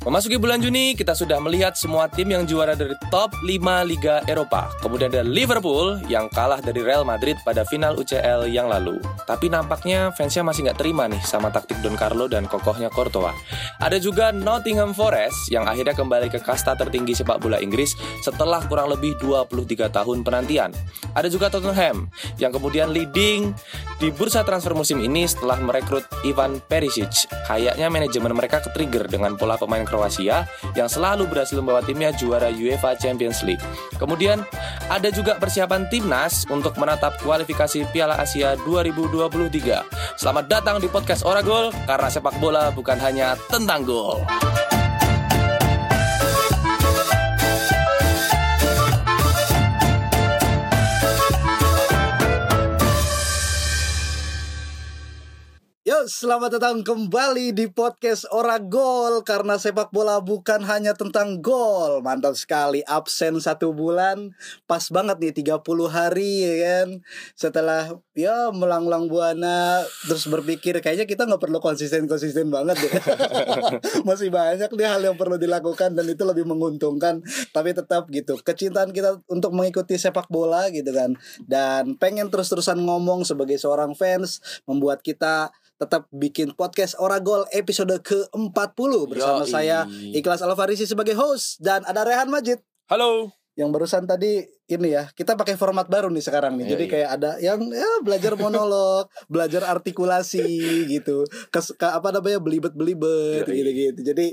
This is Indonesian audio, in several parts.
Memasuki bulan Juni, kita sudah melihat semua tim yang juara dari top 5 Liga Eropa. Kemudian ada Liverpool yang kalah dari Real Madrid pada final UCL yang lalu. Tapi nampaknya fansnya masih nggak terima nih sama taktik Don Carlo dan kokohnya Courtois. Ada juga Nottingham Forest yang akhirnya kembali ke kasta tertinggi sepak bola Inggris setelah kurang lebih 23 tahun penantian. Ada juga Tottenham yang kemudian leading di bursa transfer musim ini setelah merekrut Ivan Perisic. Kayaknya manajemen mereka ketrigger dengan pola pemain Kroasia yang selalu berhasil membawa timnya juara UEFA Champions League. Kemudian ada juga persiapan timnas untuk menatap kualifikasi Piala Asia 2023. Selamat datang di podcast Oragol karena sepak bola bukan hanya tentang gol. Yuk, selamat datang kembali di podcast Ora Gol Karena sepak bola bukan hanya tentang gol. Mantap sekali, absen satu bulan Pas banget nih 30 hari ya kan? Setelah ya melanglang buana Terus berpikir kayaknya kita nggak perlu konsisten-konsisten banget deh. Masih banyak nih hal yang perlu dilakukan Dan itu lebih menguntungkan. Tapi tetap gitu, kecintaan kita untuk mengikuti sepak bola gitu kan. Dan pengen terus-terusan ngomong sebagai seorang fans Membuat kita tetap bikin podcast Oragol episode ke-40 bersama Yoi. saya Ikhlas Alfarisi sebagai host dan ada Rehan Majid Halo. yang barusan tadi ini ya kita pakai format baru nih sekarang nih Iya, jadi kayak ada yang ya belajar monolog belajar artikulasi gitu Kes, ke, apa namanya belibet belibet Yoi. gitu gitu jadi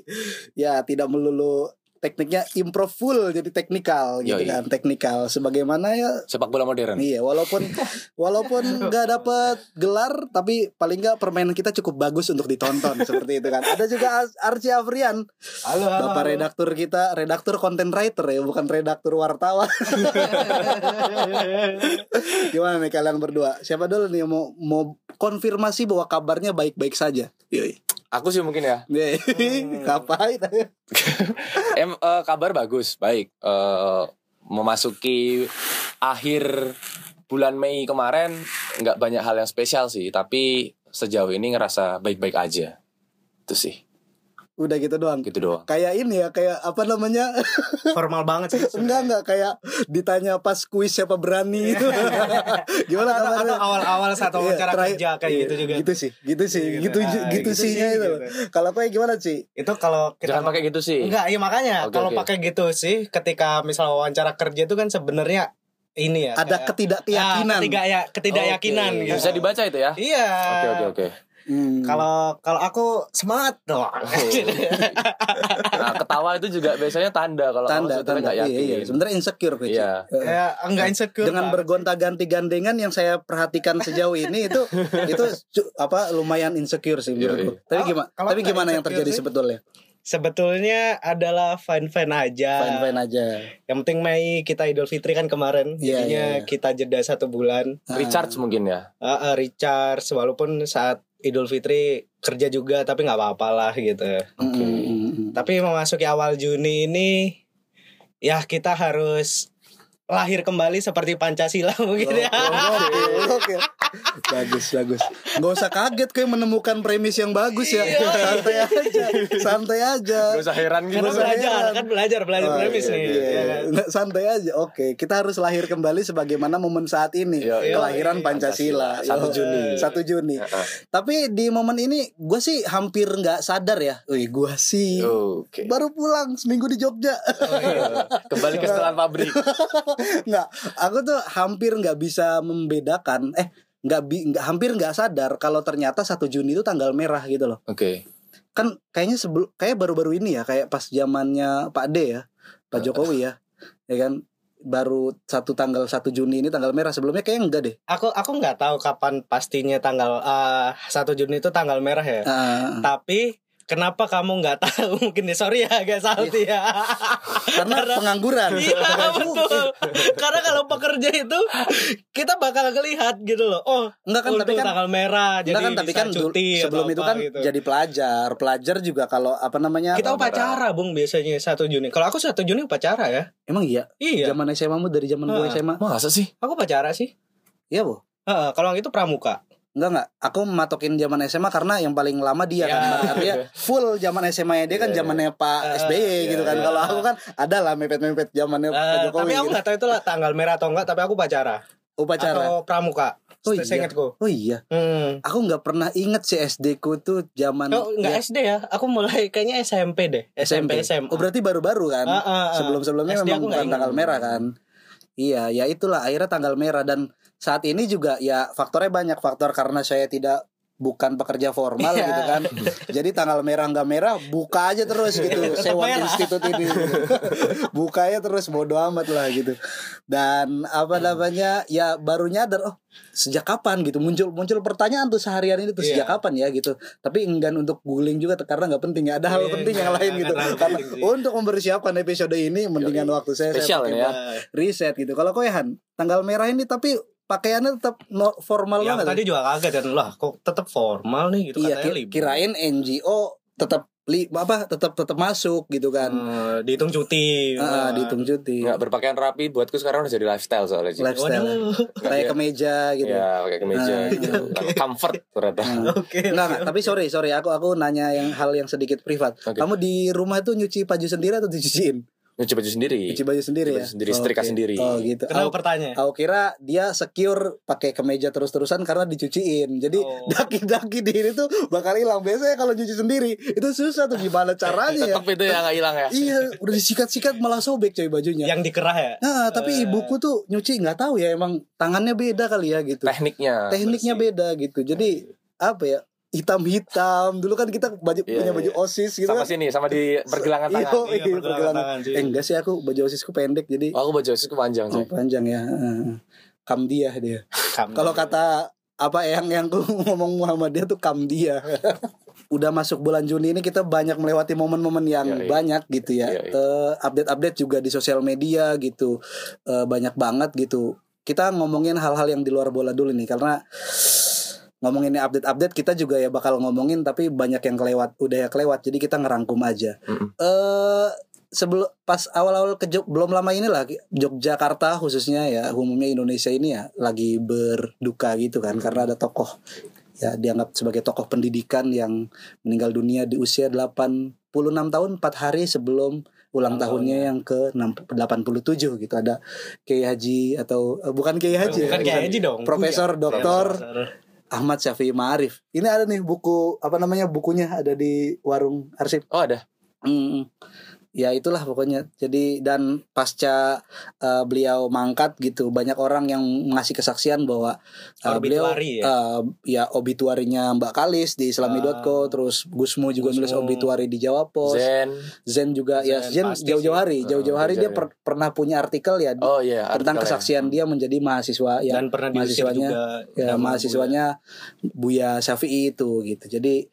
ya tidak melulu tekniknya improv full jadi teknikal gitu Yoi. kan teknikal sebagaimana ya Sepak bola modern. Iya, walaupun walaupun nggak dapat gelar, tapi paling nggak permainan kita cukup bagus untuk ditonton seperti itu kan. Ada juga Ar- Arci Afrian, Halo, halo. bapak redaktur kita, redaktur content writer ya, bukan redaktur wartawan. Gimana nih kalian berdua? Siapa dulu nih yang mau mau konfirmasi bahwa kabarnya baik-baik saja? Yoi. Aku sih mungkin ya. Nih, Ngapain? Em, eh, kabar bagus, baik. Eh, memasuki akhir bulan Mei kemarin nggak banyak hal yang spesial sih, tapi sejauh ini ngerasa baik-baik aja. Itu sih, Udah gitu doang. gitu doang. Kayak ini ya, kayak apa namanya? Formal banget sih. enggak enggak kayak ditanya pas kuis siapa berani gimana Atau, kabarnya atau awal-awal saat Iya, wawancara kerja kayak iya, gitu juga. gitu sih gitu sih Gitu. gitu Ah, gitu, gitu sih sih, itu gitu. kalau kayak gimana sih Itu kalau kita Jangan pakai gitu sih. Enggak, iya makanya Oke, kalau oke. pakai gitu sih ketika misal wawancara kerja itu kan sebenarnya ini ya. ada kayak- ketidakyakinan Ah, ketidak ya, ketidakyakinan Oke. gitu. Bisa dibaca itu ya? Iya. Oke oke oke. Hmm. Kalau kalau aku semangat dong. Nah, ketawa itu juga biasanya tanda kalau tanda tanda nggak iya, yakin. iya. sebenarnya insecure Peci. Iya. Eh, Kayak enggak insecure. dengan bergonta-ganti gandengan yang saya perhatikan sejauh ini itu itu apa lumayan insecure sih Iya, menurutku. iya. Tapi Kalau- gimana? Tapi gimana yang terjadi sih, sebetulnya? Sebetulnya adalah fine-fine aja. Fine fine aja. Yang penting Mei kita Idul Fitri kan kemarin. Iya, Jadinya iya, iya. kita jeda satu bulan. Recharge mungkin ya. Ah, ah, recharge walaupun saat Idul Fitri kerja juga tapi nggak apa-apa lah gitu. Hmm. Tapi memasuki awal Juni ini ya kita harus lahir kembali seperti Pancasila mungkin ya. Oke, oke. Bagus, bagus. Gak usah kaget kayak menemukan premis yang bagus ya. Iya. Santai aja. Santai aja. Gak usah heran gitu. Karena belajar heran. kan belajar belajar Oh, premis iya, nih. iya, ya iya. Nggak, santai aja. Oke, kita harus lahir kembali sebagaimana momen saat ini. Iya, iya. Kelahiran Pancasila. Pancasila. 1 Yo, Juni. 1 Juni. Heeh. Tapi di momen ini gue sih hampir nggak sadar ya. Wih, gue sih Oke. baru pulang seminggu di Jogja. Kembali ke setelan pabrik. nggak, aku tuh hampir nggak bisa membedakan. Eh, nggak bi nggak hampir nggak sadar kalau ternyata 1 Juni itu tanggal merah gitu loh. Oke. Kan kayaknya sebelum kayak baru-baru ini ya, kayak pas zamannya Pak D ya, Pak Jokowi ya, ya kan baru satu tanggal 1 Juni ini tanggal merah sebelumnya kayak enggak deh. Aku aku nggak tahu kapan pastinya tanggal eh, 1 Juni itu tanggal merah ya. Ah, Tapi kenapa kamu nggak tahu? Mungkin nih sorry ya agak salty ya. karena pengangguran. Iya betul. Karena kalau pekerja itu kita bakal ngelihat gitu loh. Oh, Enggak kan tapi kan tanggal merah jadi Enggak kan tapi kan cuti sebelum itu kan gitu. jadi pelajar. Pelajar juga kalau apa namanya? kita upacara bung biasanya 1 Juni. Kalau aku 1 Juni upacara ya. Emang iya. Iya. Zaman SMA mu dari zaman gue. SMA. Masa sih? Aku upacara sih. Iya, Bu. Heeh, kalau yang itu pramuka. Enggak enggak, aku matokin zaman SMA karena yang paling lama dia Ya. kan. Artinya full zaman SMA dia kan Iya, iya. zamannya Pak Eh, SBY iya, gitu kan. Kalau aku kan ada lah mepet-mepet zamannya Pak Eh, Jokowi. tapi aku gitu. nggak tahu itu lah tanggal merah atau enggak, tapi aku upacara. Upacara. Atau pramuka. Oh, iya. Seingatku. Oh iya, Hmm. aku nggak pernah inget si SD ku tuh zaman Oh, enggak ya, SD ya. Aku mulai kayaknya SMP deh. SMP, SMA. Oh berarti baru-baru kan? Ah, ah, ah. Sebelum-sebelumnya memang nggak bukan tanggal merah kan? Iya, ya itulah akhirnya tanggal merah dan saat ini juga ya faktornya banyak faktor karena saya tidak bukan pekerja formal Iya. gitu kan. Jadi tanggal merah nggak merah buka aja terus gitu. Sewa institut ini. Bukanya terus bodo amat lah gitu. Dan apa namanya ya baru nyadar oh sejak kapan gitu muncul muncul pertanyaan tuh seharian ini tuh Iya. sejak kapan ya gitu. Tapi enggan untuk googling juga karena nggak penting ya. Ada hal Iya, penting yang lain gitu. Karena untuk mempersiapkan episode ini mendingan waktu saya saya Spesial ya. riset gitu. Kalau kau Han, tanggal merah ini tapi pakaiannya tetap no- formal Yang banget. tadi juga kaget dan lah kok tetap formal nih gitu iya, katanya libur. kirain NGO tetap li, apa tetap tetap masuk gitu kan. Hmm, dihitung cuti. Ah, dihitung cuti. Nggak berpakaian rapi buatku sekarang udah jadi lifestyle soalnya. Lifestyle. Waduh. Kayak kemeja gitu. Ya, pakai kemeja Ah, gitu. Comfort ternyata. Oke. Enggak, enggak, tapi sorry, sorry, aku aku nanya yang hal yang sedikit privat. Oke. Kamu di rumah tuh nyuci baju sendiri atau dicuciin? Nyuci baju sendiri. Nyuci baju sendiri Nyuci ya. baju sendiri, setrika Oke. sendiri. Oh gitu. Kenapa Aku, pertanyaan? aku kira dia secure pakai kemeja terus-terusan karena dicuciin. Jadi Oh. daki-daki di ini tuh bakal hilang. Biasanya kalau nyuci sendiri itu susah tuh gimana caranya ya? Tetap itu yang nggak hilang ya. iya, udah disikat-sikat malah sobek coy bajunya. Yang dikerah ya? Nah, tapi Eh. ibuku tuh nyuci nggak tahu ya emang tangannya beda kali ya gitu. Tekniknya. Tekniknya bersih. beda gitu. Jadi apa ya? Hitam-hitam. Dulu kan kita baju Iya, punya baju iya. OSIS gitu Sama kan. sini, sama di pergelangan Iya, tangan. iya, Iya, pergelangan pergelangan. tangan sih. Eh, enggak sih aku baju OSISku pendek jadi Oh, aku baju osisku panjang oh, sih. panjang ya. Heeh. Kam dia dia. Kalau kata apa yang yang ku ngomong Muhammadiyah tuh kam dia. Udah masuk bulan Juni ini kita banyak melewati momen-momen yang Iya, iya. banyak gitu ya. Iya, iya. Eh, update-update juga di sosial media gitu. Eh, banyak banget gitu. Kita ngomongin hal-hal yang di luar bola dulu nih karena ngomongin update-update kita juga ya bakal ngomongin tapi banyak yang kelewat udah ya kelewat jadi kita ngerangkum aja. Eh sebelum pas awal-awal ke Jog- belum lama ini lah Yogyakarta khususnya ya umumnya Indonesia ini ya lagi berduka gitu kan karena ada tokoh ya dianggap sebagai tokoh pendidikan yang meninggal dunia di usia 86 tahun 4 hari sebelum ulang tahunnya yang ke 6 87 gitu ada Kiai Haji atau eh, bukan Kiai Haji ya, Bukan kayak Haji dong. Profesor. Doktor. Ahmad Syafi'i Ma'arif. Ini ada nih buku apa namanya bukunya ada di warung arsip. Oh, ada. Hmm, ya itulah pokoknya. Jadi dan pasca eh, beliau mangkat gitu, banyak orang yang ngasih kesaksian bahwa eh, beliau ya? eh, ya obituarinya Mbak Kalis di islami.co, terus Gusmu juga Gusmu. nulis obituari di Jawa Pos. Zen. Zen juga ya Zen Zen pasti jauh-jauh hari, jauh-jauh hari dia per- pernah punya artikel ya Oh iya, tentang artikelnya. kesaksian dia menjadi mahasiswa ya Dan pernah mahasiswanya juga. ya mahasiswanya Buya Syafi'i itu gitu. Jadi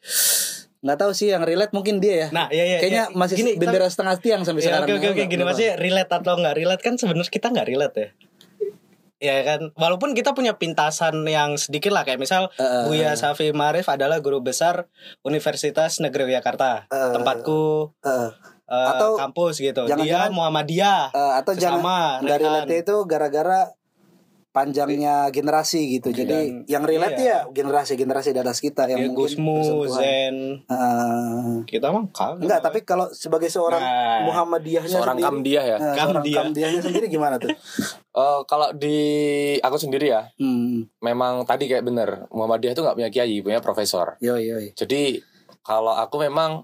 nggak tahu sih yang relate mungkin dia ya. Nah, iya iya. Kayaknya iya. masih Gini, bendera setengah tiang sampai Ya, sekarang. oke oke oke Nggak- gini maksudnya relate atau nggak relate kan sebenarnya kita nggak relate ya. Ya kan, walaupun kita punya pintasan yang sedikit lah kayak misal eh, Buya Safi Marif adalah guru besar Universitas Negeri Yogyakarta, Eh, tempatku Eh, eh, atau kampus gitu. jangan-jangan- Dia Muhammadiyah. eh, atau jangan Sesama, nggak Rehan. relate itu gara-gara panjangnya generasi gitu. Jadi Dan- yang relate iya. ya generasi-generasi di atas kita yang Ya, mungkin Gusmu. Zen, Eh, kita mah kagak. enggak, tapi kalau sebagai seorang Nah. Muhammadiyahnya Seorang sendiri, kamdiah ya. eh, seorang Kamdiah. kamdiahnya sendiri gimana tuh? Eh, kalau di aku sendiri ya, Hmm, memang tadi kayak bener Muhammadiyah itu nggak punya kiai, punya profesor. yoi yoi. Jadi kalau aku memang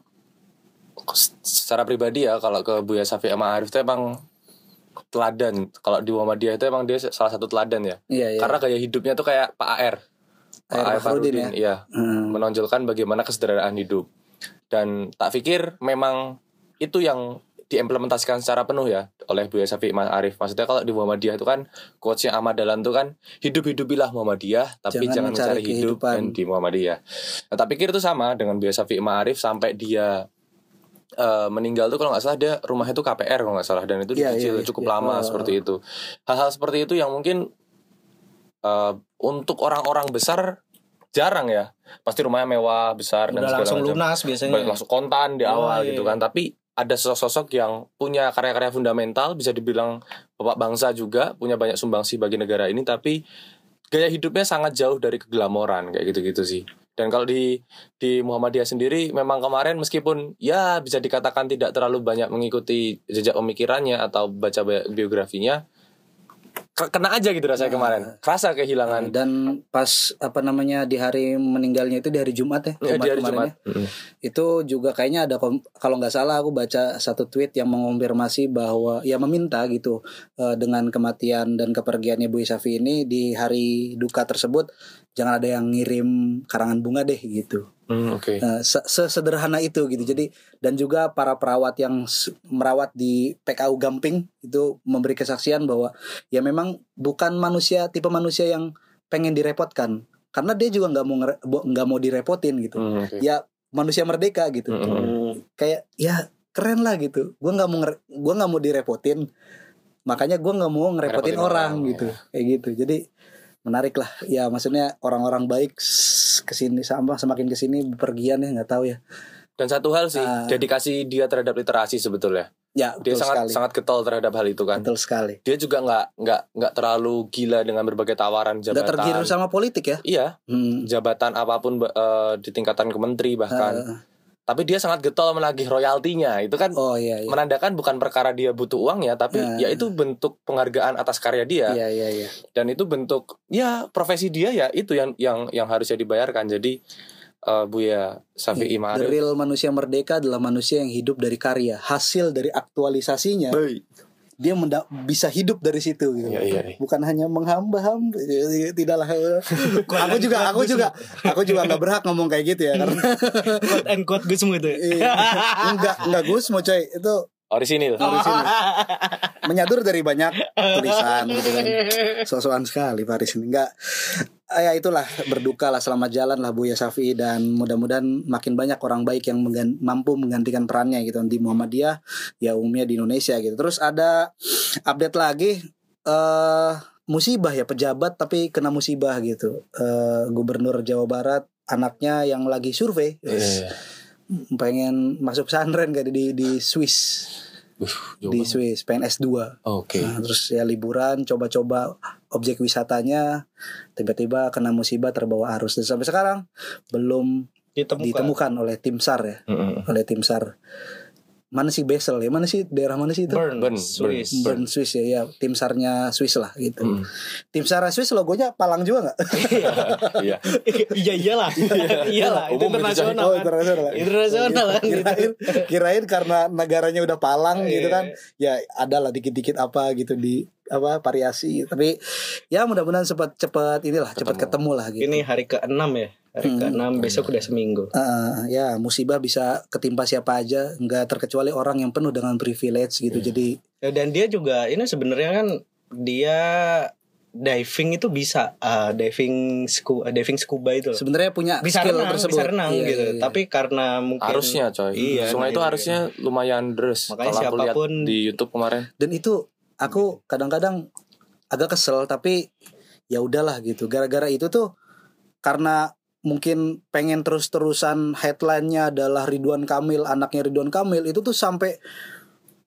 secara pribadi ya kalau ke Buya Safi Ma'arif itu emang teladan. Kalau di Muhammadiyah itu emang dia salah satu teladan ya. Iya iya. Karena gaya hidupnya tuh kayak Pak AR. Pak AR Fakhrudin ya? Iya. Hmm. Menonjolkan bagaimana kesederhanaan hidup. Dan tak pikir memang itu yang diimplementasikan secara penuh ya oleh Buya Syafi'i Ma'arif. Maksudnya kalau di Muhammadiyah itu kan quotesnya Ahmad Dahlan itu kan hidup-hidupilah Muhammadiyah tapi Jangan jangan, mencari mencari hidup dan di Muhammadiyah. Nah, tak pikir itu sama dengan Buya Syafi'i Ma'arif sampai dia eh, meninggal tuh kalau nggak salah dia rumahnya itu KPR kalau nggak salah dan itu Iya, dicicil iya, iya. cukup Iya. lama Oh. seperti itu. Hal-hal seperti itu yang mungkin eh, untuk orang-orang besar jarang ya. Pasti rumahnya mewah, besar dan udah segala langsung macam lunas biasanya. balik langsung kontan di Oh, awal iya, gitu iya. kan tapi ada sosok-sosok yang punya karya-karya fundamental bisa dibilang bapak bangsa juga punya banyak sumbangsih bagi negara ini tapi gaya hidupnya sangat jauh dari keglamoran kayak gitu-gitu sih. Dan kalau di di Muhammadiyah sendiri memang kemarin meskipun ya bisa dikatakan tidak terlalu banyak mengikuti jejak pemikirannya atau baca bi- biografinya kena aja gitu rasanya kemarin. Kerasa kehilangan dan pas apa namanya di hari meninggalnya itu di hari Jumat ya, ya, di hari Jumat. ya. Itu juga kayaknya ada kalau nggak salah aku baca satu tweet yang mengonfirmasi bahwa ya meminta gitu eh, dengan kematian dan kepergiannya Bu Isafi ini di hari duka tersebut jangan ada yang ngirim karangan bunga deh gitu Hmm, Oke. Eh, se- sesederhana itu gitu. Jadi dan juga para perawat yang merawat di PKU Gamping itu memberi kesaksian bahwa ya memang bukan manusia tipe manusia yang pengen direpotkan. Karena dia juga nggak mau nggak mau direpotin gitu. Hmm, oke. ya manusia merdeka gitu. Mm-mm. kayak ya keren lah gitu. Gue nggak mau gua nggak mau direpotin. Makanya gue nggak mau ngerepotin orang, orang, gitu. kayak gitu. Jadi menarik lah ya maksudnya orang-orang baik ke sini sama semakin ke sini bepergian ya nggak tahu ya Dan satu hal sih, Ah. dedikasi dia terhadap literasi sebetulnya. ya Dia sangat sekali sangat getol terhadap hal itu kan. betul sekali Dia juga nggak nggak nggak terlalu gila dengan berbagai tawaran nggak jabatan. tergiur sama politik ya Iya, Hmm. jabatan apa pun eh, di tingkatan kementeri bahkan. Eh, Tapi dia sangat getol menagih royaltinya. Itu kan oh iya iya menandakan bukan perkara dia butuh uang ya, tapi Eh. ya itu bentuk penghargaan atas karya dia. iya iya iya Dan itu bentuk ya profesi dia ya itu yang yang yang harusnya dibayarkan. Jadi eh, Buya Safi'i The Ma'arif real manusia merdeka adalah manusia yang hidup dari karya hasil dari aktualisasinya Baik. Dia menda- bisa hidup dari situ gitu. Iya, iya, iya. Bukan hanya menghamba-hamba tidaklah. aku juga aku juga aku juga nggak berhak ngomong kayak gitu ya karena quote and quote Gusmu itu. Iya. enggak enggak Gus mau coy itu Orisinil. dari sini menyadur dari banyak tulisan gitu kan. Sosokan sekali Paris ini enggak Ah, ya itulah berduka lah selamat jalan lah Buya Safi. Dan mudah-mudahan makin banyak orang baik yang menggan- mampu menggantikan perannya gitu. Di Muhammadiyah ya umumnya di Indonesia gitu. Terus ada update lagi eh musibah ya pejabat tapi kena musibah gitu. Eh Gubernur Jawa Barat anaknya yang lagi survei. Iya. Pengen masuk pesantren kayak di di Swiss Uh, di. Swiss pengen S2 Oke. Nah, terus ya liburan coba-coba objek wisatanya tiba-tiba kena musibah terbawa arus dan sampai sekarang belum Ditemukan. ditemukan oleh tim SAR ya Mm-mm. oleh tim SAR mana sih Basel ya mana sih daerah mana sih itu Bern, Bern, Swiss. Bern Swiss ya ya tim SAR-nya Swiss lah gitu Mm. tim SAR Swiss logonya palang juga nggak Iya. iya iyalah. iyalah, itu Umum itu, internasional. oh kan. internasional ya? Internasional kan gitu. kirain kirain karena negaranya udah palang gitu Iya. kan ya ada lah dikit-dikit apa gitu di apa variasi tapi ya mudah-mudahan cepat cepat inilah cepat Ketemu. lah gitu Ini hari ke-6 ya. Hari Hmm. ke-6 besok udah seminggu. Eh, ya musibah bisa ketimpa siapa aja nggak terkecuali orang yang penuh dengan privilege gitu jadi Ya, Dan dia juga ini sebenarnya kan dia diving itu bisa ah, diving scuba diving scuba itu sebenarnya punya bisa skill renang, tersebut bisa renang Iya, gitu. iya, iya. Tapi karena mungkin Harusnya coy. Iya, Sungai nah, itu iya, harusnya lumayan deres. Makanya Kalau siapapun- di YouTube kemarin. dan itu aku kadang-kadang agak kesel tapi ya udahlah gitu. Gara-gara itu tuh karena mungkin pengen terus-terusan headline-nya adalah Ridwan Kamil anaknya Ridwan Kamil itu tuh sampai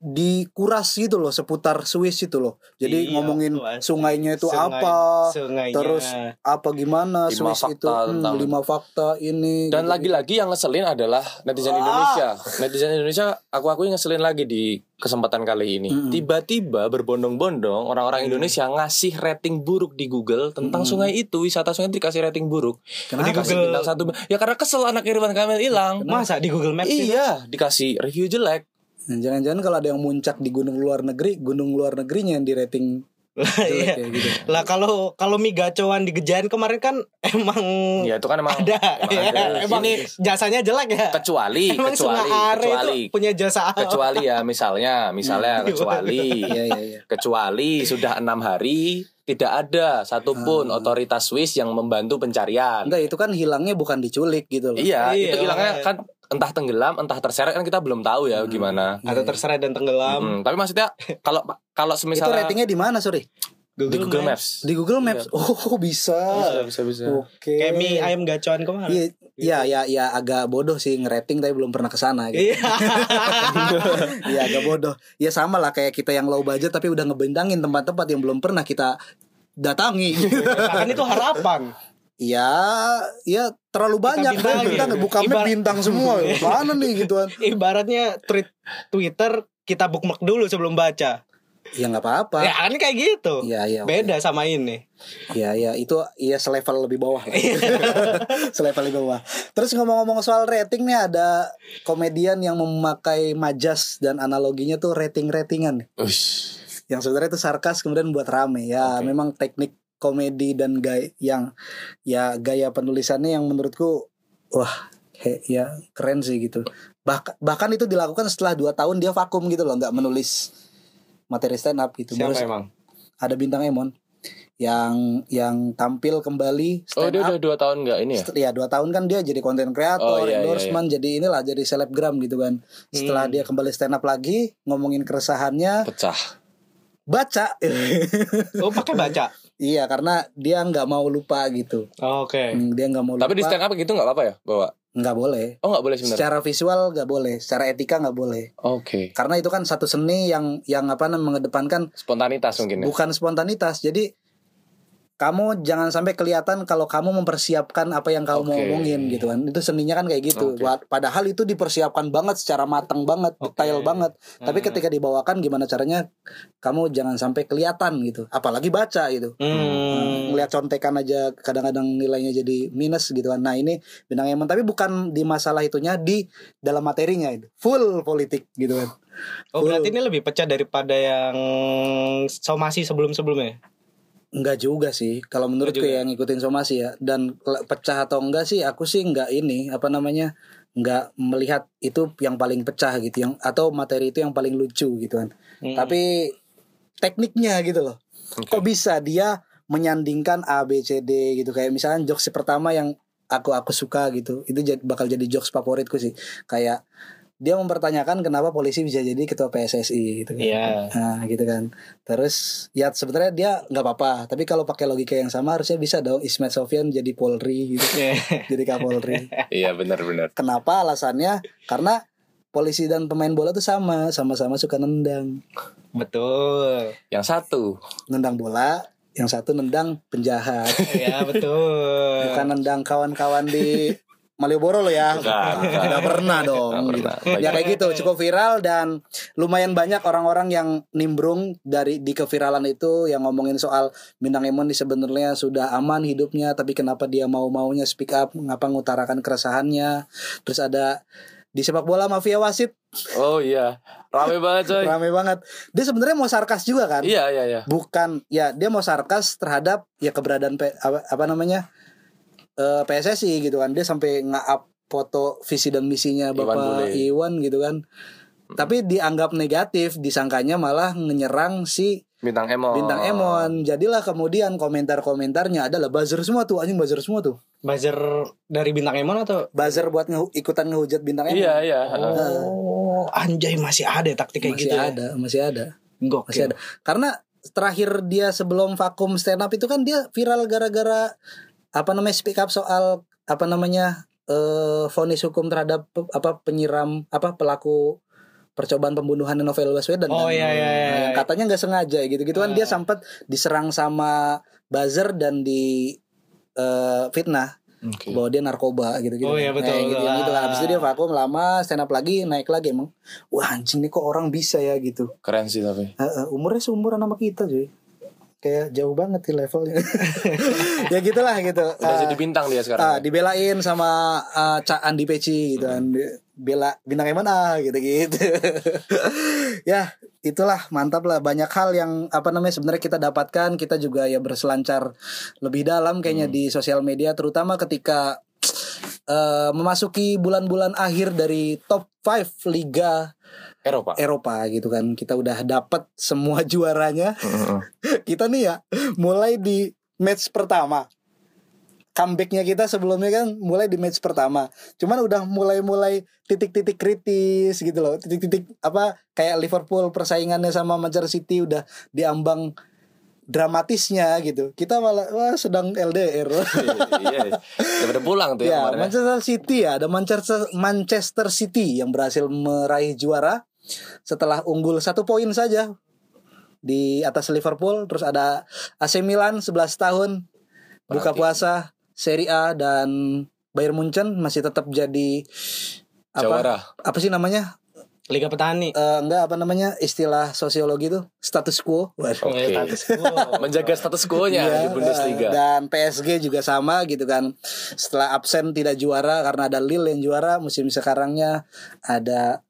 dikuras gitu loh seputar Swiss itu loh jadi Iya, ngomongin asli. sungainya itu Sungai- apa sungainya. terus apa gimana Lima Swiss fakta itu hmm, tentang- lima fakta ini Dan gitu. lagi-lagi yang ngeselin adalah netizen Ah. Indonesia. Netizen Indonesia aku akui ngeselin lagi di kesempatan kali ini. Mm-mm. Tiba-tiba berbondong-bondong orang-orang Mm. Indonesia ngasih rating buruk di Google tentang Mm. sungai itu, wisata sungai itu dikasih rating buruk. Kenapa? Dikasih Google- bintang satu. Ya karena kesel anak Irwan Kamil hilang. Masa di Google Maps itu? Iya, dikasih review jelek. Nah, jangan-jangan kalau ada yang muncak di gunung luar negeri gunung luar negerinya yang di rating Lah, iya. gitu Lah kalau kalau mie gacoan digejain kemarin kan emang Ya itu kan emang ada. emang ya. ada. Emang Ini jasanya jelek ya. kecuali Emang kecuali kecuali itu punya jasa kecuali ya misalnya misalnya kecuali iya iya iya kecuali sudah enam hari tidak ada satupun Ah. otoritas Swiss yang membantu pencarian. Enggak itu kan hilangnya bukan diculik gitu loh. Iya, Iya, itu hilangnya kan entah tenggelam, entah terseret kan kita belum tahu ya Hmm. gimana. Atau terseret dan tenggelam. Hmm, tapi maksudnya kalau kalau itu semisalnya ratingnya di mana sorry? di Google Maps. Di Google Maps. Oh bisa. Bisa, bisa, bisa. Oke. Kayak mie ayam gacoan kemarin. Iya, iya, ya, ya agak bodoh sih ngerating tapi belum pernah ke sana gitu. Iya. Iya agak bodoh. Ya sama lah kayak kita yang low budget tapi udah ngebentangin tempat-tempat yang belum pernah kita datangi. Kan itu harapan. Ya, ya terlalu banyak kan bintangin. bintang bukan Ibarat- bintang semua. Mana nih gituan? Ibaratnya tweet Twitter kita bookmark dulu sebelum baca. Ya nggak apa-apa. Ya kan kayak gitu. Iya, iya. oke. Beda sama ini. Ya ya itu ya selevel lebih bawah lah. selevel lebih bawah. Terus ngomong-ngomong soal rating nih ada komedian yang memakai majas dan analoginya tuh rating-ratingan. Ush. Yang sebenarnya itu sarkas kemudian buat rame. Ya Oke. memang teknik komedi dan gaya yang ya gaya penulisannya yang menurutku wah he, ya keren sih gitu. Bahkan bahkan itu dilakukan setelah dua tahun dia vakum gitu loh nggak menulis materi stand up gitu. Siapa Baru emang? ada bintang Emon yang yang tampil kembali Oh stand dia up udah dua tahun nggak ini ya? Ya dua tahun kan dia jadi konten kreator, Oh, iya, iya, endorsement, jadi inilah jadi selebgram gitu kan. Setelah Hmm. dia kembali stand up lagi ngomongin keresahannya, Pecah. Baca. Oh pakai baca. iya karena dia nggak mau lupa gitu. Oh, Oke. Hmm, Dia nggak mau lupa. Tapi di stand up gitu nggak apa-apa ya bawa? nggak boleh. Oh nggak boleh sebenarnya. Secara visual nggak boleh, secara etika nggak boleh. Oke. Karena itu kan satu seni yang yang apa namanya mengedepankan Spontanitas mungkin ya. bukan spontanitas. Jadi kamu jangan sampai kelihatan kalau kamu mempersiapkan apa yang kamu mau Oke. omongin gitu kan. Itu seninya kan kayak gitu. Wa- Padahal itu dipersiapkan banget secara matang banget, Oke. detail banget. Tapi Hmm. ketika dibawakan gimana caranya kamu jangan sampai kelihatan gitu. Apalagi baca gitu. Hmm. Ngelihat contekan aja kadang-kadang nilainya jadi minus gitu kan. Nah, ini bintang emon tapi bukan di masalah itunya di dalam materinya itu. Full politik gitu kan. Oh berarti ini lebih pecah daripada yang somasi sebelum-sebelumnya. Enggak juga sih. Kalau menurutku juga. ya ngikutin somasi ya. Dan pecah atau enggak sih aku sih enggak ini apa namanya? enggak melihat itu yang paling pecah gitu yang atau materi itu yang paling lucu gitu kan. Hmm. Tapi tekniknya gitu loh. Oke. Kok bisa dia menyandingkan A B C D gitu kayak misalkan jokes pertama yang aku aku suka gitu. Itu bakal jadi jokes favoritku sih. Kayak dia mempertanyakan kenapa polisi bisa jadi ketua PSSI gitu kan. Iya. Nah gitu kan Terus ya sebenarnya dia nggak apa-apa Tapi kalau pakai logika yang sama harusnya bisa dong Ismet Sofyan jadi Polri gitu Jadi Kapolri Iya benar-benar. Kenapa alasannya Karena polisi dan pemain bola tuh sama Sama-sama suka nendang betul. Yang satu. Nendang bola Yang satu nendang penjahat Iya betul. Bukan nendang kawan-kawan di Malioboro lo ya Bukan, bukan. Nggak pernah dong Nggak gitu. pernah. Ya kayak gitu cukup viral dan lumayan banyak orang-orang yang nimbrung dari di keviralan itu yang ngomongin soal Bintang Emon di sebenarnya sudah aman hidupnya tapi kenapa dia mau-maunya speak up ngapa ngutarakan keresahannya terus ada di sepak bola mafia wasit Oh iya. Rame banget coy. rame banget dia sebenarnya mau sarkas juga kan Iya iya iya. bukan ya dia mau sarkas terhadap ya keberadaan apa, apa namanya eh, PSSI gitu kan dia sampai nge-up foto visi dan misinya Iwan Bapak Bule. Iwan gitu kan tapi dianggap negatif disangkanya malah menyerang si Bintang Emon. bintang Emon jadilah kemudian komentar-komentarnya adalah buzzer semua tuh anjing buzzer semua tuh Buzzer dari bintang Emon atau? buzzer buat nge- ikutan ngehujat bintang Emon Iya iya. Oh, anjay masih ada taktik kayak masih gitu. ya? ada masih ada Gokil. masih ada karena terakhir dia sebelum vakum stand up itu kan dia viral gara-gara apa namanya speak up soal apa namanya eh vonis hukum terhadap pe- apa penyiram apa pelaku percobaan pembunuhan Novel Baswedan Oh, kan. iya, iya, iya. Nah, yang katanya nggak sengaja gitu gitu kan dia Ah. sempat diserang sama buzzer dan di eh, fitnah Oke. bahwa dia narkoba gitu gitu Oh, iya, betul, gitu, betul. gitu kan. habis itu dia vakum lama stand up lagi naik lagi emang wah anjing nih kok orang bisa ya gitu Keren sih tapi. Heeh, umurnya seumuran sama kita cuy kayak jauh banget sih levelnya. Ya gitulah gitu. Udah Ah, jadi bintang dia sekarang. dibelain sama ah, Cak Andi Peci gitu kan. Di- bela bintang yang mana? Gitu gitu ya itulah mantap lah. Banyak hal yang apa namanya sebenarnya kita dapatkan. Kita juga ya berselancar lebih dalam kayaknya di sosial media terutama ketika eh, memasuki bulan-bulan akhir dari top 5 liga Eropa. Eropa gitu kan kita udah dapat semua juaranya Heeh. kita nih ya mulai di match pertama comebacknya kita sebelumnya kan mulai di match pertama cuman udah mulai-mulai titik-titik kritis gitu loh titik-titik apa kayak Liverpool persaingannya sama Manchester City udah diambang dramatisnya gitu kita malah wah sedang LDR Iya. Daripada pulang tuh ya, ya kemarin. ya. Manchester City ya ada Manchester Manchester City yang berhasil meraih juara setelah unggul satu poin saja di atas Liverpool, terus ada AC Milan 11 tahun buka puasa Serie A dan Bayern Munchen masih tetap jadi apa Jawara. apa sih namanya? Liga Petani. Eh, enggak apa namanya istilah sosiologi itu status quo. Waduh. Oke. Status quo. Menjaga status quo-nya Iya, di Bundesliga. Dan PSG juga sama gitu kan. Setelah absen tidak juara karena ada Lille yang juara musim sekarangnya ada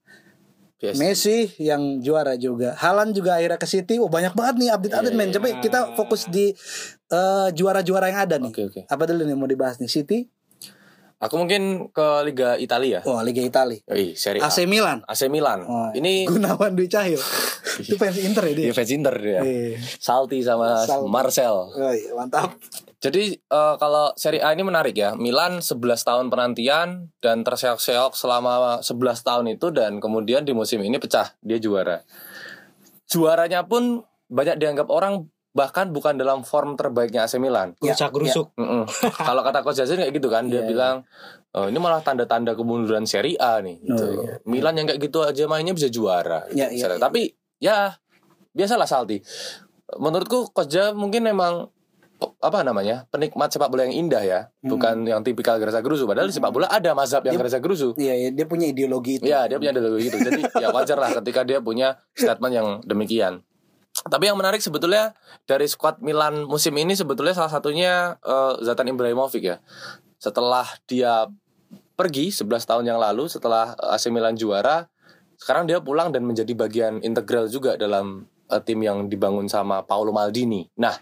PSG. Messi yang juara juga. Halan juga akhirnya ke City. Oh banyak banget nih update-update Iya, men. iya. Coba kita fokus di eh, juara-juara yang ada nih. Oke, oke. Apa dulu nih mau dibahas nih? City, Aku mungkin ke Liga Italia. oh Liga Italia. Ih, Serie A. AC Milan. AC Milan. Oh, Ini Gunawan Dwi Cahyo. Itu fans Inter ya dia. dia fans Inter dia. Iya. Salty sama Salty. Marcel. Oh, iya, mantap. Jadi eh, kalau Serie A ini menarik ya. Milan 11 tahun penantian dan terseok-seok selama 11 tahun itu dan kemudian di musim ini pecah, dia juara. Juaranya pun banyak dianggap orang bahkan bukan dalam form terbaiknya AC Milan. Ya, Rusak rusuk. Mm-mm. kalau kata Coach Jasin kayak gitu kan, dia Iya, bilang "Oh, ini malah tanda-tanda kemunduran Serie A nih gitu. Oh, iya. Milan yang kayak gitu aja mainnya bisa juara. gitu, Iya, iya, misalnya. iya. Tapi ya biasalah Salty. Menurutku Coach Ja mungkin memang apa namanya penikmat sepak bola yang indah ya? Bukan yang tipikal gerasa gerusu. Padahal di sepak bola ada mazhab yang Dia- gerasa gerusu. Iya, iya, dia punya ideologi itu. ya dia punya ideologi gitu jadi ya wajar lah ketika dia punya statement yang demikian. Tapi yang menarik sebetulnya dari skuad Milan musim ini sebetulnya salah satunya eh, Zlatan Ibrahimovic ya. Setelah dia pergi 11 tahun yang lalu setelah AC Milan juara sekarang dia pulang dan menjadi bagian integral juga dalam eh, tim yang dibangun sama Paolo Maldini. Nah,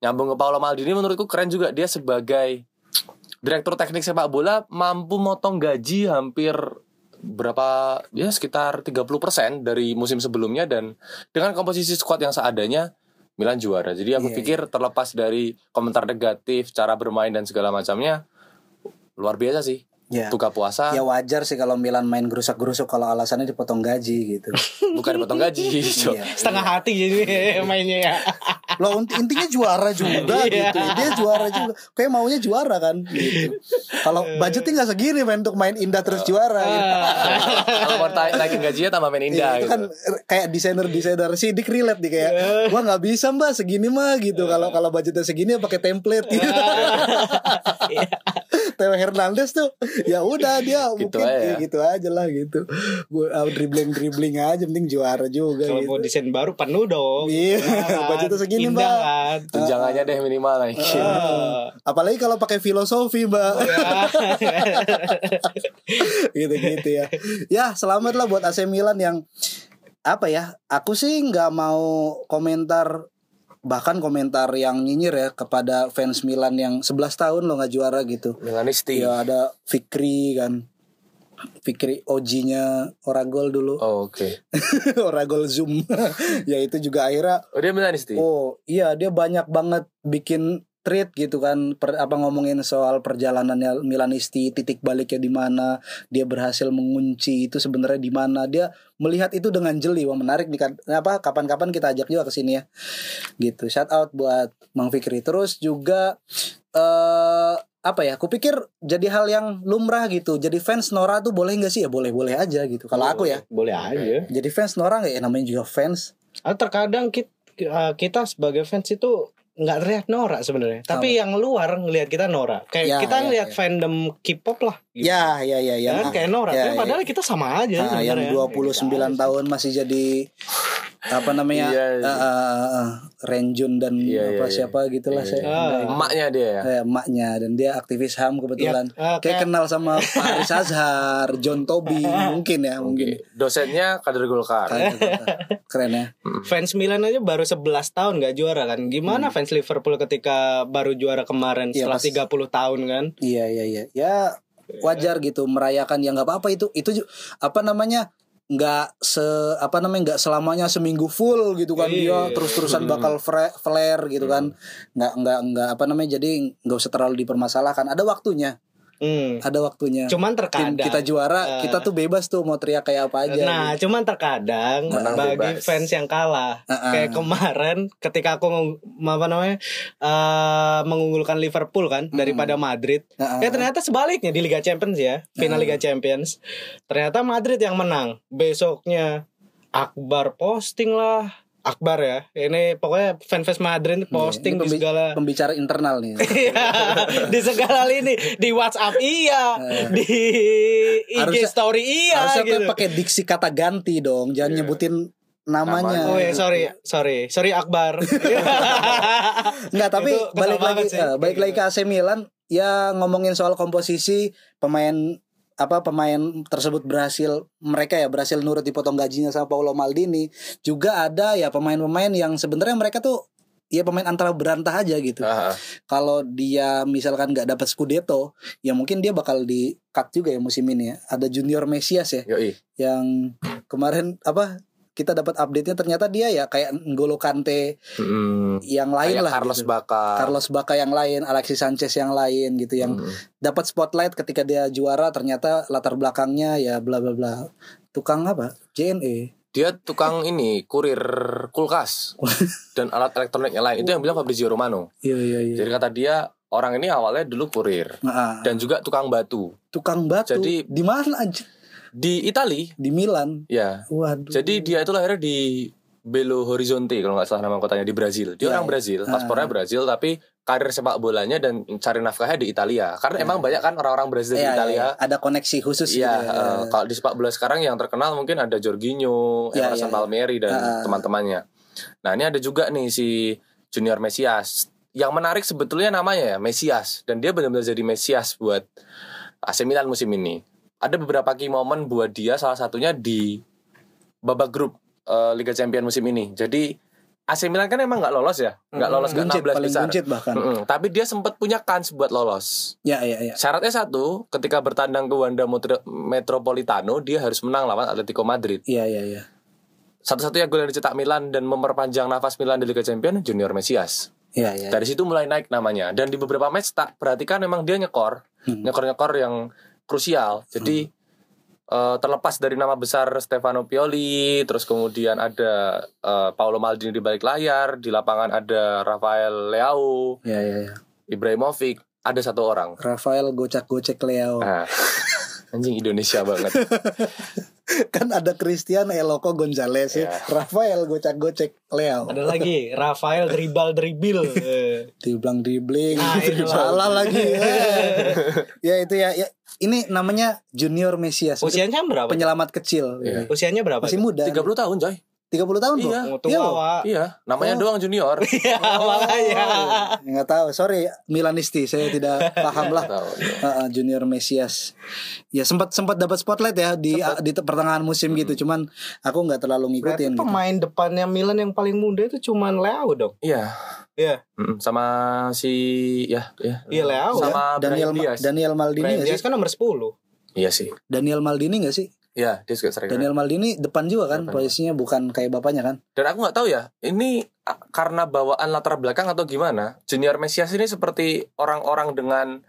nyambung ke Paolo Maldini menurutku keren juga dia sebagai direktur teknik sepak bola mampu motong gaji hampir berapa ya sekitar 30% dari musim sebelumnya dan dengan komposisi skuad yang seadanya Milan juara. Jadi aku Iya, pikir terlepas dari komentar negatif, cara bermain dan segala macamnya luar biasa sih. Ya. Buka puasa Ya wajar sih kalau Milan main gerusak-gerusuk kalau alasannya dipotong gaji gitu. bukan dipotong gaji. Cok. Iya. Setengah hati jadi mainnya ya. Loh inti- intinya juara juga Iya. gitu. Dia juara juga. Kayak maunya juara kan gitu. Kalau budgetnya nggak segini main untuk main indah terus juara gitu. Kalau mau naik- naikin gajinya tambah main Iya, indah itu gitu. kan kayak desainer-desainer sidik relate nih kayak gua nggak bisa mbak segini mah gitu kalau kalau budgetnya segini ya pakai template gitu. Theo Hernandez tuh ya udah dia Gitu mungkin aja. ya gitu aja lah gitu. Gue dribbling dribbling aja penting juara juga Kalau gitu. mau desain baru penuh dong. Iya, kan? budgetnya segini, Indah Mbak. kan. Tunjangannya deh minimal naikin. Ah. Apalagi kalau pakai filosofi mbak Gitu-gitu ya Ya selamat lah buat AC Milan yang Apa ya Aku sih nggak mau komentar Bahkan komentar yang nyinyir ya Kepada fans Milan yang 11 tahun lo nggak juara gitu Milanisti. Ya ada Fikri kan Fikri OG-nya Oragol dulu Oh, Oke. Oragol Zoom Ya itu juga akhirnya Oh dia Milanisti. Oh iya dia banyak banget bikin treat gitu kan per, apa ngomongin soal perjalanannya Milanisti titik baliknya di mana dia berhasil mengunci itu sebenarnya di mana. Dia melihat itu dengan jeli wah menarik nih kan apa kapan-kapan kita ajak juga ke sini ya. Gitu shout out buat Mang Fikri. Terus juga eh apa ya aku pikir jadi hal yang lumrah gitu. Jadi fans Nora tuh boleh nggak sih? Ya boleh boleh aja gitu. Kalau aku ya. Boleh aja. jadi fans Nora nggak ya? Namanya juga fans. Ah, terkadang kita, kita sebagai fans itu nggak teriak norak sebenarnya. Tapi yang luar ngelihat kita norak. Kayak Ya, kita ya, ngelihat ya. fandom K-pop lah. gitu. ya ya ya ya Ya kan, kayak norak. Ya, ya. padahal kita sama aja. Ah, yang sebenarnya. 29 tahun masih jadi apa namanya Iya, eh, eh, eh, Renjun dan Iya, apa iya, siapa gitulah Iya, saya iya. Ah. Emaknya dia ya. Eh, emaknya dan dia aktivis ham kebetulan Ya, eh, kayak kayak- kenal sama Pak Haris Azhar John Toby mungkin ya mungkin. Dosennya kader Golkar. keren, keren ya Fans Milan aja baru 11 tahun nggak juara kan. Gimana fans Liverpool ketika baru juara kemarin Hmm. Iya, setelah pas- 30 tahun kan? iya iya iya ya wajar gitu merayakan ya nggak apa-apa itu itu apa namanya nggak se apa namanya nggak selamanya seminggu full gitu kan. Dia Iya. terus-terusan bakal fre- flare gitu kan. Nggak nggak nggak apa namanya jadi nggak usah terlalu dipermasalahkan. Ada waktunya Hmm. ada waktunya Cuman tim terkadang kita juara eh, kita tuh bebas tuh mau teriak kayak apa aja Nah, gitu. cuman terkadang Menang bagi bebas. fans yang kalah, Uh-uh. kayak kemarin ketika aku apa namanya eh, mengunggulkan Liverpool kan daripada Madrid, Uh-uh. ya ternyata sebaliknya di Liga Champions ya, final Liga Champions, ternyata Madrid yang menang. Besoknya Akbar posting lah, Akbar ya. Ini pokoknya fans-fans Madrid posting Ini di segala pembicara internal nih. Iya, di segala lini di WhatsApp iya, di IG Eh. Harusnya- story iya Harusnya gitu. pakai diksi kata ganti dong, jangan nyebutin namanya. Oh ya sorry, sorry, sorry Akbar. Enggak, tapi balik lagi sih. eh, balik lagi ke AC Milan ya ngomongin soal komposisi pemain apa pemain tersebut berhasil mereka ya berhasil nurut dipotong gajinya sama Paolo Maldini juga ada ya pemain-pemain yang sebenarnya mereka tuh ya pemain antara berantah aja gitu. Ah, Kalau dia misalkan nggak dapat Scudetto, ya mungkin dia bakal di cut juga ya musim ini ya. Ada Junior Mesias ya yoi. yang kemarin apa kita dapat update-nya ternyata dia ya kayak N'Golo Kante Mm, yang lain kayak lah Carlos gitu. Baka. Carlos Bacca yang lain, Alexis Sanchez yang lain gitu yang Mm. dapat spotlight ketika dia juara ternyata latar belakangnya ya bla bla bla. Tukang apa? JNE. Dia tukang ini kurir kulkas dan alat elektronik yang lain. Itu yang bilang Fabrizio Romano. Iya iya iya. Jadi kata dia orang ini awalnya dulu kurir Nah, dan juga tukang batu tukang batu Jadi- di mana aja? Di Itali. Di Milan. Ya. Waduh. Jadi dia itu lahirnya di Belo Horizonte kalau nggak salah nama kotanya di Brazil. Dia Iya, orang iya. Brazil, Ah. paspornya Brazil tapi karir sepak bolanya dan cari nafkahnya di Italia. Karena emang banyak kan orang-orang Brazil di Iya, Italia. iya, ada koneksi khusus Iya, gitu ya. eh, kalau di sepak bola sekarang yang terkenal mungkin ada Jorginho, Iya, Emerson iya. Palmieri dan Ah. teman-temannya. Nah, ini ada juga nih si Junior Mesias. Yang menarik sebetulnya namanya ya Mesias dan dia benar-benar jadi Mesias buat AC Milan musim ini. Ada beberapa key moment buat dia salah satunya di babak grup eh, Liga Champions musim ini. Jadi AC Milan kan emang nggak lolos ya, nggak Mm, lolos ke 16 paling besar. buncit bahkan. Mm-mm, Tapi dia sempat punya kans buat lolos. Ya ya ya. Syaratnya satu, ketika bertandang ke Wanda Metro- Metropolitano, dia harus menang lawan Atletico Madrid. Iya iya iya. Satu-satunya gol yang dicetak Milan dan memperpanjang nafas Milan di Liga Champions, Junior Mesias. Iya iya. Dari situ mulai naik namanya. Dan di beberapa match tak perhatikan memang dia nyekor, Hmm. nyekor-nyekor yang krusial. Jadi eh, terlepas dari nama besar Stefano Pioli, terus kemudian ada eh, Paolo Maldini di balik layar, di lapangan ada Rafael Leao, Iya iya iya. Ibrahimovic, ada satu orang. Rafael gocak-gocek Leo. Nah, anjing Indonesia banget. kan ada Christian Eloko Gonzalez ya. Iya. Rafael gocak-gocek Leo. Ada lagi Rafael dribble dribble. Eh. Dibilang dribbling, Nah, salah lagi. Eh. ya itu ya, ya. Ini namanya Junior Mesias. Usianya berapa? penyelamat kecil. Iya. Usianya berapa? Masih muda. 30 tahun coy 30 tahun. Iya. Oh, Iya tua. Iya Namanya Oh. doang junior Iya, makanya. Nggak tahu, sorry Milanisti, saya tidak paham lah. Tahu, iya. Heeh, Junior Mesias. Ya sempat sempat dapat spotlight ya di di pertengahan musim gitu, cuman aku nggak terlalu Berarti ngikutin. gitu. pemain depannya Milan yang paling muda itu cuman Leo dong. Iya Iya. Mm, Sama si Ya ya Iya, Leao. Sama Daniel Brahim Diaz Daniel Maldini Diaz sih? kan nomor 10. Iya sih Daniel Maldini nggak sih? Iya dia juga sering Daniel Maldini depan juga kan, Depan. posisinya bukan kayak bapaknya kan? Dan aku nggak tahu ya Ini karena bawaan latar belakang atau gimana Junior Mesias ini seperti orang-orang dengan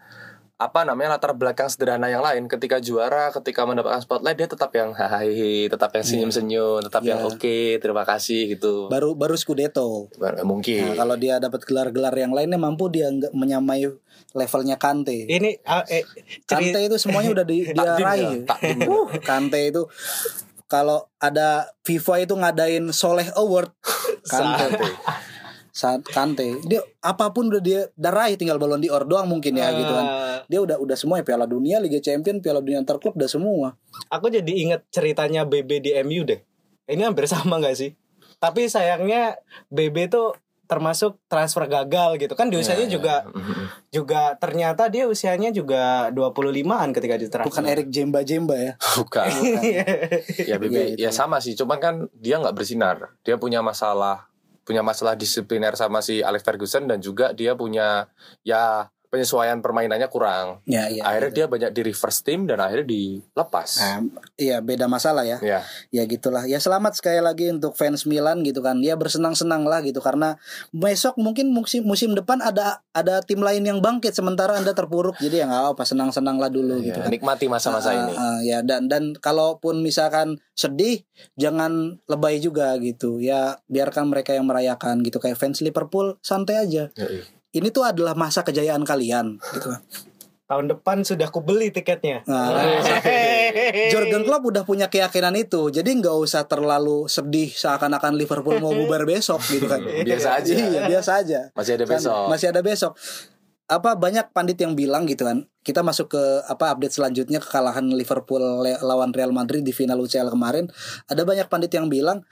apa namanya latar belakang sederhana yang lain ketika juara ketika mendapatkan spotlight dia tetap yang hahaha tetap yang senyum-senyum tetap yang Iya. oke terima kasih gitu Baru baru Scudetto. Baru- mungkin Nah, kalau dia dapat gelar-gelar yang lainnya mampu dia nggak menyamai levelnya Kante. Ini ah, eh, Kante itu semuanya udah di, dia ya, raih. Uh, Kante itu kalau ada FIFA itu ngadain Soleh Award Kante. Saat Kante dia apa pun udah dia udah raih tinggal balon di or doang mungkin ya gitu kan. eh, Dia udah udah semua ya Piala Dunia, Liga Champion, Piala Dunia antar klub udah semua. Aku jadi inget ceritanya BB di MU deh. Ini hampir sama gak sih? Tapi sayangnya BB tuh termasuk transfer gagal gitu kan di usianya Iya, juga iya. Mhm. juga ternyata dia usianya juga 25-an ketika ditransfer. Bukan Erik Jemba Jemba ya. bukan ya BB Iya, ya itu. sama sih cuman kan dia nggak bersinar dia punya masalah punya masalah disipliner sama si Alex Ferguson dan juga dia punya ya penyesuaian permainannya kurang Ya, iya. akhirnya gitu. dia banyak di reverse team dan akhirnya dilepas Nah, iya beda masalah ya. ya Ya gitulah. Ya selamat sekali lagi untuk fans Milan gitu kan. Ya bersenang-senang lah gitu karena besok mungkin musim musim depan ada ada tim lain yang bangkit sementara Anda terpuruk. Jadi ya nggak apa senang-senang lah dulu ya, gitu kan. nikmati masa-masa Ah, ini ah, ya dan dan kalaupun misalkan sedih jangan lebay juga gitu. Ya biarkan mereka yang merayakan gitu kayak fans Liverpool santai aja. Yoi. Ini tuh adalah masa kejayaan kalian gitu kan. Tahun depan sudah kubeli tiketnya. Nah, Jurgen Klopp udah punya keyakinan itu, jadi nggak usah terlalu sedih seakan-akan Liverpool mau bubar besok gitu kan. Biasa aja. Iya, biasa aja. Masih ada Kan, besok. Masih ada besok. Apa banyak pandit yang bilang gitu kan. Kita masuk ke apa update selanjutnya kekalahan Liverpool lawan Real Madrid di final UCL kemarin. Ada banyak pandit yang bilang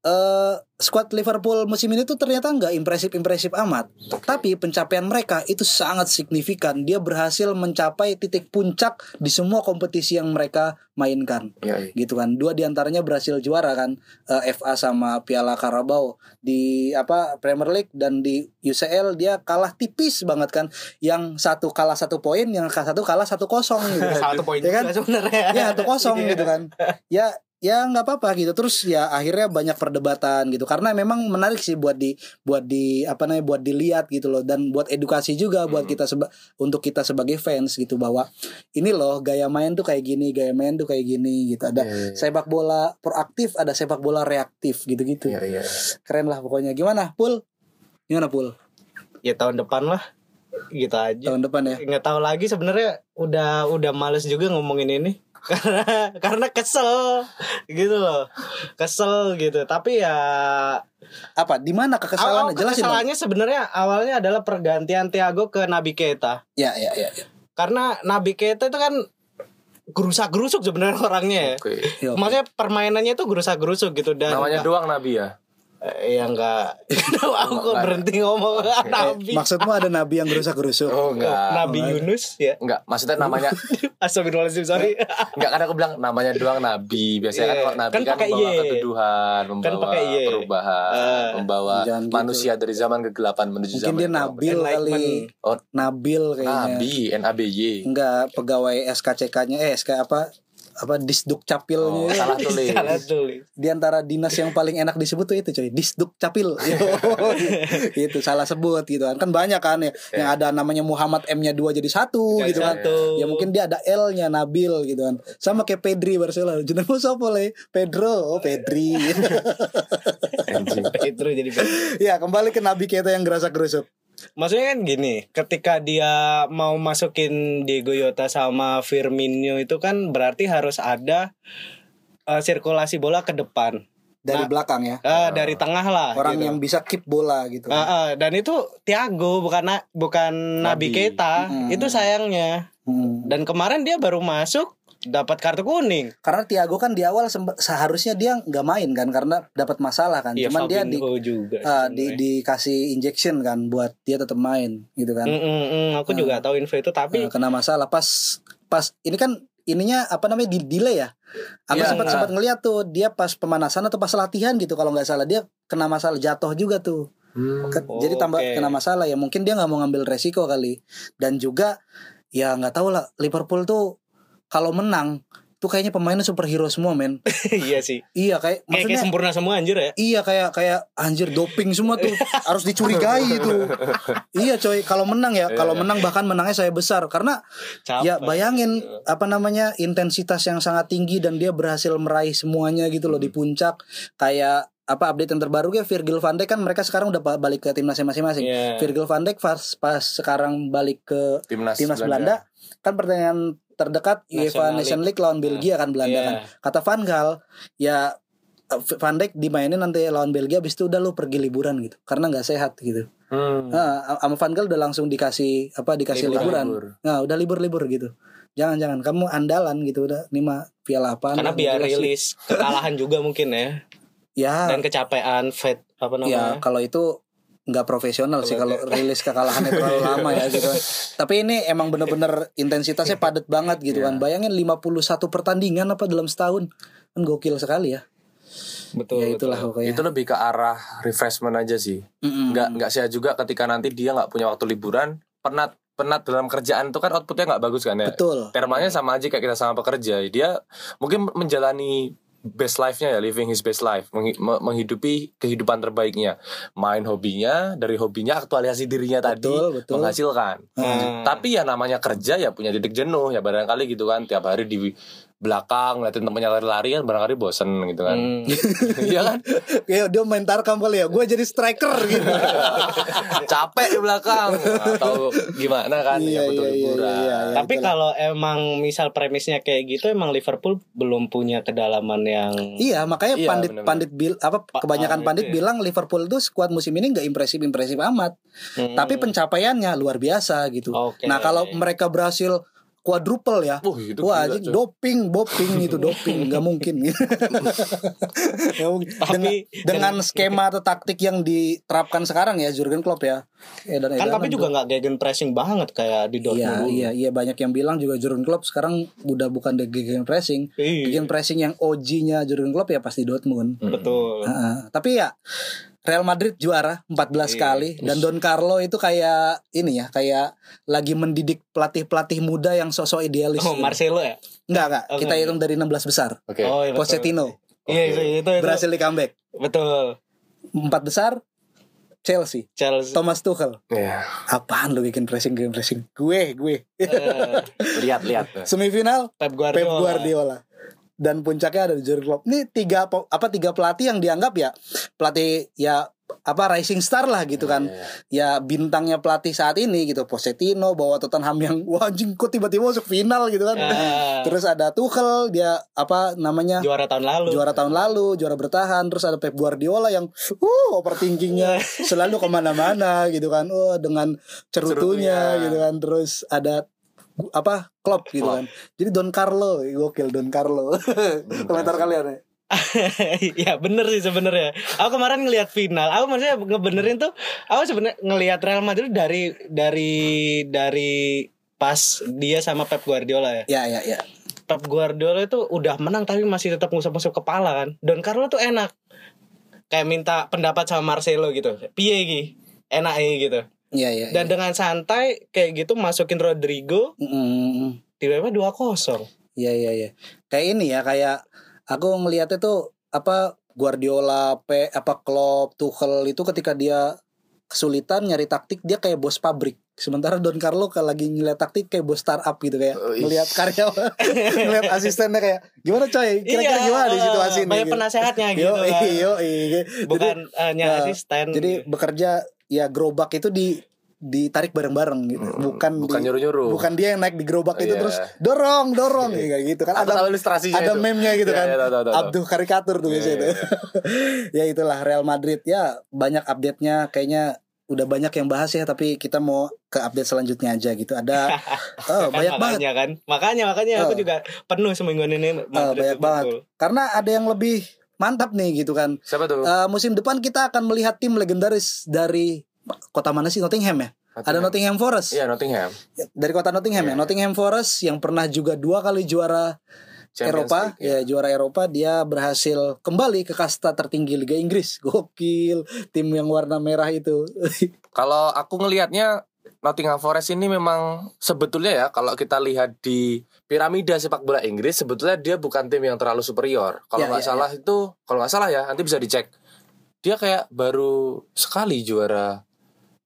eh squad Liverpool musim ini tuh ternyata nggak impresif-impresif amat. Tapi pencapaian mereka itu sangat signifikan. Dia berhasil mencapai titik puncak di semua kompetisi yang mereka mainkan Iya, iya. gitu kan dua di antaranya berhasil juara kan eh, FA sama Piala Carabao di apa Premier League dan di UCL dia kalah tipis banget kan yang satu kalah satu poin yang satu kalah satu kosong gitu kan. Satu poin ya kan juga sebenarnya. ya satu kosong Iya. gitu kan ya ya nggak apa-apa gitu terus ya akhirnya banyak perdebatan gitu karena memang menarik sih buat di buat di apa namanya buat dilihat gitu loh dan buat edukasi juga buat Hmm. kita seba, untuk kita sebagai fans gitu bahwa ini loh gaya main tuh kayak gini gaya main tuh kayak gini gitu ada Iya, iya. sepak bola proaktif ada sepak bola reaktif gitu-gitu Iya, iya. keren lah pokoknya gimana pul gimana pul Ya tahun depan lah. Gitu aja. tahun depan ya nggak tahu lagi sebenarnya udah udah males juga ngomongin ini karena karena kesel gitu loh kesel gitu tapi ya apa di mana kekesalannya jelasin dong. kesalahannya sebenarnya awalnya adalah pergantian Thiago ke Nabi Keita ya ya ya, ya. karena Nabi Keita itu kan gerusak gerusuk sebenarnya orangnya ya Oke. Ya, oke. makanya permainannya tuh gerusak gerusuk gitu dan Namanya doang Nabi ya. Eh, ya enggak aku kok berhenti ngomong Nabi maksudmu ada nabi yang gerusak-gerusuk Oh enggak. Nabi Yunus ya Enggak, maksudnya namanya Astagfirullahaladzim sorry enggak kan aku bilang namanya doang nabi. Biasanya kan Iya. kalau nabi Kan kan, membawa Y. keteduhan, membawa pakai Y. perubahan, Eh. membawa gitu. manusia dari zaman kegelapan menuju mungkin zaman dia yang terang. nabil kali. Oh, nabil kayaknya nabi, N A B Y. Enggak, pegawai SKCK-nya eh SK apa apa disduk capilnya Oh, salah tulis. salah tulis. Di antara dinas yang paling enak disebut tuh itu coy. Disduk capil itu salah sebut gitu kan. Kan banyak kan ya. Yang ada namanya Muhammad M-nya dua jadi satu Jadi gitu kan. satu. ya mungkin dia ada L-nya Nabil gitu kan. Sama kayak Pedri Barcelona. Jenengmu siapa le? Pedro. Oh Pedri. Pedro jadi ya kembali ke Nabi kita yang gerasa gerusuk Maksudnya kan gini, ketika dia mau masukin Diego Yota sama Firmino itu kan berarti harus ada eh, sirkulasi bola ke depan. dari Nah, belakang ya Eh, dari tengah lah. orang gitu. yang bisa keep bola gitu Eh, eh, dan itu Thiago bukan na- bukan Nabi, Nabi. Keita, Hmm. itu sayangnya. Hmm. Dan kemarin dia baru masuk dapat kartu kuning. karena Thiago kan di awal seharusnya dia nggak main kan karena dapat masalah kan Iya, cuman dia di juga. Ah, di dikasih injection kan buat dia tetap main gitu kan. Mm, mm, mm, aku Ah. juga tahu info itu tapi Nah, kena masalah pas pas ini kan ininya apa namanya di delay ya. Aku Iya, sempat iya. sempat ngeliat tuh dia pas pemanasan atau pas latihan gitu kalau nggak salah dia kena masalah jatuh juga tuh. Hmm. Ke- Oh, Jadi tambah kena masalah ya mungkin dia nggak mau ngambil resiko kali. Dan juga ya nggak tahu lah Liverpool tuh kalau menang tuh kayaknya pemainnya superhero semua men. iya sih. Iya kayak Kayak, kayak maksudnya sempurna semua anjir ya. Iya kayak kayak anjir doping semua tuh harus dicurigai itu. iya coy kalau menang ya kalau Iya. menang bahkan menangnya saya besar karena Capek. ya bayangin apa namanya intensitas yang sangat tinggi dan dia berhasil meraih semuanya gitu loh di puncak kayak apa update yang terbaru ya Virgil van Dijk kan mereka sekarang udah ba- balik ke timnasnya masing-masing. Iya. Virgil van Dijk pas, pas sekarang balik ke Timnas, timnas Belanda. kan pertandingan terdekat UEFA Nation League lawan Belgia kan Belanda Iya. kan. Kata Van Gaal ya Van Dijk dimainin nanti lawan Belgia habis itu udah lu pergi liburan gitu karena nggak sehat gitu. Hmm. Nah, sama Van Gaal udah langsung dikasih apa dikasih Libur. liburan. Libur. Nah, udah libur-libur gitu. Jangan jangan kamu andalan gitu udah lima piala apa Karena biar rilis kekalahan juga mungkin ya. Ya, Dan kecapean fat apa ya namanya? kalau itu nggak profesional sih Kalau rilis kekalahannya terlalu lama ya gitu. Tapi ini emang bener-bener intensitasnya padat banget gitu kan. Bayangin 51 pertandingan apa dalam setahun. Kan gokil sekali ya. betul. ya itulah betul. pokoknya. Itu lebih ke arah refreshment aja sih. Mm-mm. Nggak nggak sehat juga ketika nanti dia nggak punya waktu liburan, penat penat dalam kerjaan itu kan outputnya nggak bagus kan ya. Betul. Termanya sama aja kayak kita sama pekerja. Dia mungkin menjalani best life-nya ya, living his best life, menghi- me- menghidupi kehidupan terbaiknya, main hobinya, dari hobinya aktualisasi dirinya tadi Betul, betul. menghasilkan. Hmm. Tapi ya namanya kerja ya punya titik jenuh ya barangkali gitu kan tiap hari di belakang ngeliatin temennya lari-lari kan barangkali bosen gitu kan. Hmm. Iya kan? Ya dia main tarkam kali ya. Gue jadi striker gitu. Capek di belakang atau gimana kan Iya, ya butuh iya, iya, iya, iya. Tapi kalau emang misal premisnya kayak gitu emang Liverpool belum punya kedalaman yang Iya, makanya Iya, pandit-pandit bil apa Pa- kebanyakan ah, pandit gitu ya. bilang Liverpool itu skuad musim ini nggak impresif-impresif amat. Hmm. Tapi pencapaiannya luar biasa gitu. Oke. Nah, kalau mereka berhasil quadruple ya. Wah, itu Wah, gila, anjing, coy. doping, doping itu doping, nggak mungkin. Tapi dengan, dengan skema atau taktik yang diterapkan sekarang ya Jurgen Klopp ya. Edan kan tapi juga nggak gegen pressing banget kayak di Iya, Dortmund. dulu. iya, iya banyak yang bilang juga Jurgen Klopp sekarang udah bukan the gegen pressing. Iya. Gegen pressing yang OG-nya Jurgen Klopp ya pasti Dortmund. Betul. Heeh. tapi ya Real Madrid juara 14 Iya. kali dan Don Carlo itu kayak ini ya kayak lagi mendidik pelatih-pelatih muda yang sosok idealis. Oh, Marcelo ya? Enggak, enggak. Oh, Kita enggak. hitung dari 16 besar. Oke. Oh, iya. Pochettino Iya, itu, itu, itu. berhasil di comeback. Betul. Empat besar Chelsea, Chelsea. Thomas Tuchel. Iya. Apaan lu bikin pressing game pressing? Gue, gue. Eh, Lihat, lihat. Semifinal Pep Pep Guardiola. Dan puncaknya ada di Jurgen Klopp. Ini tiga apa tiga pelatih yang dianggap ya pelatih ya apa rising star lah gitu kan. Ya bintangnya pelatih saat ini gitu. Pochettino bawa Tottenham yang wah anjing kok tiba-tiba masuk final gitu kan. Ah. Terus ada Tuchel dia apa namanya Juara tahun lalu. juara tahun lalu, juara bertahan. Terus ada Pep Guardiola yang uh overthinkingnya selalu ke mana-mana gitu kan. Oh dengan cerutunya Cerutunya. gitu kan. Terus ada apa Klopp gitu kan. Jadi Don Carlo, gokil Don Carlo. Komentar kalian ya. ya bener sih sebenarnya. Aku kemarin ngelihat final. Aku maksudnya ngebenerin tuh. Aku sebenarnya ngelihat Real Madrid dari dari dari pas dia sama Pep Guardiola ya. Ya ya ya. Pep Guardiola itu udah menang tapi masih tetap ngusap-ngusap kepala kan. Don Carlo tuh enak. Kayak minta pendapat sama Marcelo gitu. Piye? Enak ya gitu. Iya iya. Dan dengan santai kayak gitu masukin Rodrigo Mm, tiba-tiba 2-0. Iya iya iya. Kayak ini ya kayak aku ngelihatnya tuh apa Guardiola, P, apa Klopp, Tuchel itu ketika dia kesulitan nyari taktik dia kayak bos pabrik. Sementara Don Carlo kalau lagi ngeliat taktik kayak bos startup gitu kayak Oh, ih. ngelihat karyawan, ngelihat asistennya kayak gimana coy, kira-kira Iya, gimana di situasi ini. banyak gitu. penasehatnya gitu Yo, kan. yo, iya. Bukan eh, nyari Nah, asisten. Jadi bekerja ya gerobak itu di ditarik bareng-bareng gitu. Bukan Bukan di- nyuruh-nyuruh. Bukan dia yang naik di gerobak itu Iya. terus dorong, dorong kayak gitu kan. Aku Ada ilustrasinya ada meme-nya gitu Iya, kan. iya, tahu, tahu, tahu. Abduh karikatur tuh biasanya Iya, itu. ya itulah Real Madrid ya banyak update-nya kayaknya udah banyak yang bahas ya tapi kita mau ke update selanjutnya aja gitu. Ada oh, banyak banget. makanya kan. Makanya makanya aku Oh. juga penuh semingguan ini Oh, banyak banget. Liverpool. Karena ada yang lebih mantap nih gitu kan. Siapa tuh? Eh, musim depan kita akan melihat tim legendaris dari kota mana sih Nottingham ya? Ada Nottingham Forest. Iya, Nottingham. Dari kota Nottingham ya. Iya. Nottingham Forest yang pernah juga dua kali juara Champions Eropa, League, iya. ya juara Eropa dia berhasil kembali ke kasta tertinggi Liga Inggris. Gokil, tim yang warna merah itu. Kalau aku ngelihatnya Nottingham Forest ini memang sebetulnya ya kalau kita lihat di piramida sepak bola Inggris sebetulnya dia bukan tim yang terlalu superior. Kalau Ya, nggak ya, salah itu kalau nggak salah ya nanti bisa dicek. Dia kayak baru sekali juara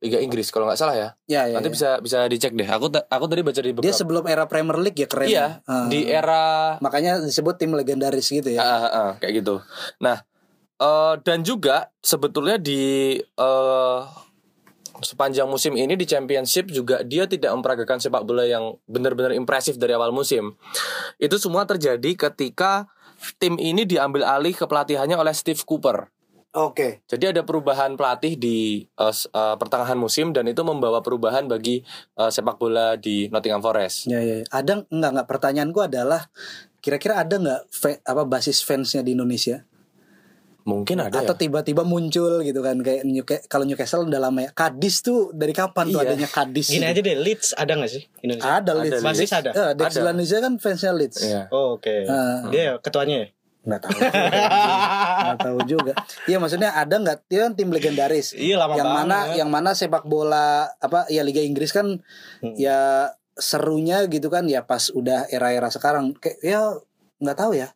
Liga Inggris kalau nggak salah ya. ya, ya. nanti ya. bisa bisa dicek deh. Aku aku tadi baca di beberapa Dia sebelum era Premier League ya keren. Iya, Ah. di era makanya disebut tim legendaris gitu ya. Ah, ah, ah, kayak gitu. Nah, eh, dan juga sebetulnya di eh, sepanjang musim ini di Championship juga dia tidak memperagakan sepak bola yang benar-benar impresif dari awal musim. Itu semua terjadi ketika tim ini diambil alih kepelatihannya oleh Steve Cooper. Oke. Jadi ada perubahan pelatih di s- eh, pertengahan musim dan itu membawa perubahan bagi eh, sepak bola di Nottingham Forest. Ya, ya, ya. Ada enggak enggak pertanyaanku adalah kira-kira ada nggak apa basis fansnya di Indonesia? Mungkin ada Atau ya. tiba-tiba muncul gitu kan kayak kalau Newcastle udah lama ya. Kadis tuh dari kapan tuh Iya. adanya Kadis? Gini gitu? aja deh, Leeds ada gak sih Indonesia? Ada Leeds. Ada Basis ada? Ya, Dex Ada. Indonesia kan fansnya Leeds. Iya. Oh, Oke. Ah. Dia ketuanya ya? Nggak tahu. juga, Nggak tahu juga. Iya maksudnya ada nggak dia kan tim legendaris. Iya lama yang banget. mana yang mana sepak bola apa ya Liga Inggris kan Hmm. ya serunya gitu kan ya pas udah era-era sekarang kayak ya nggak tahu ya.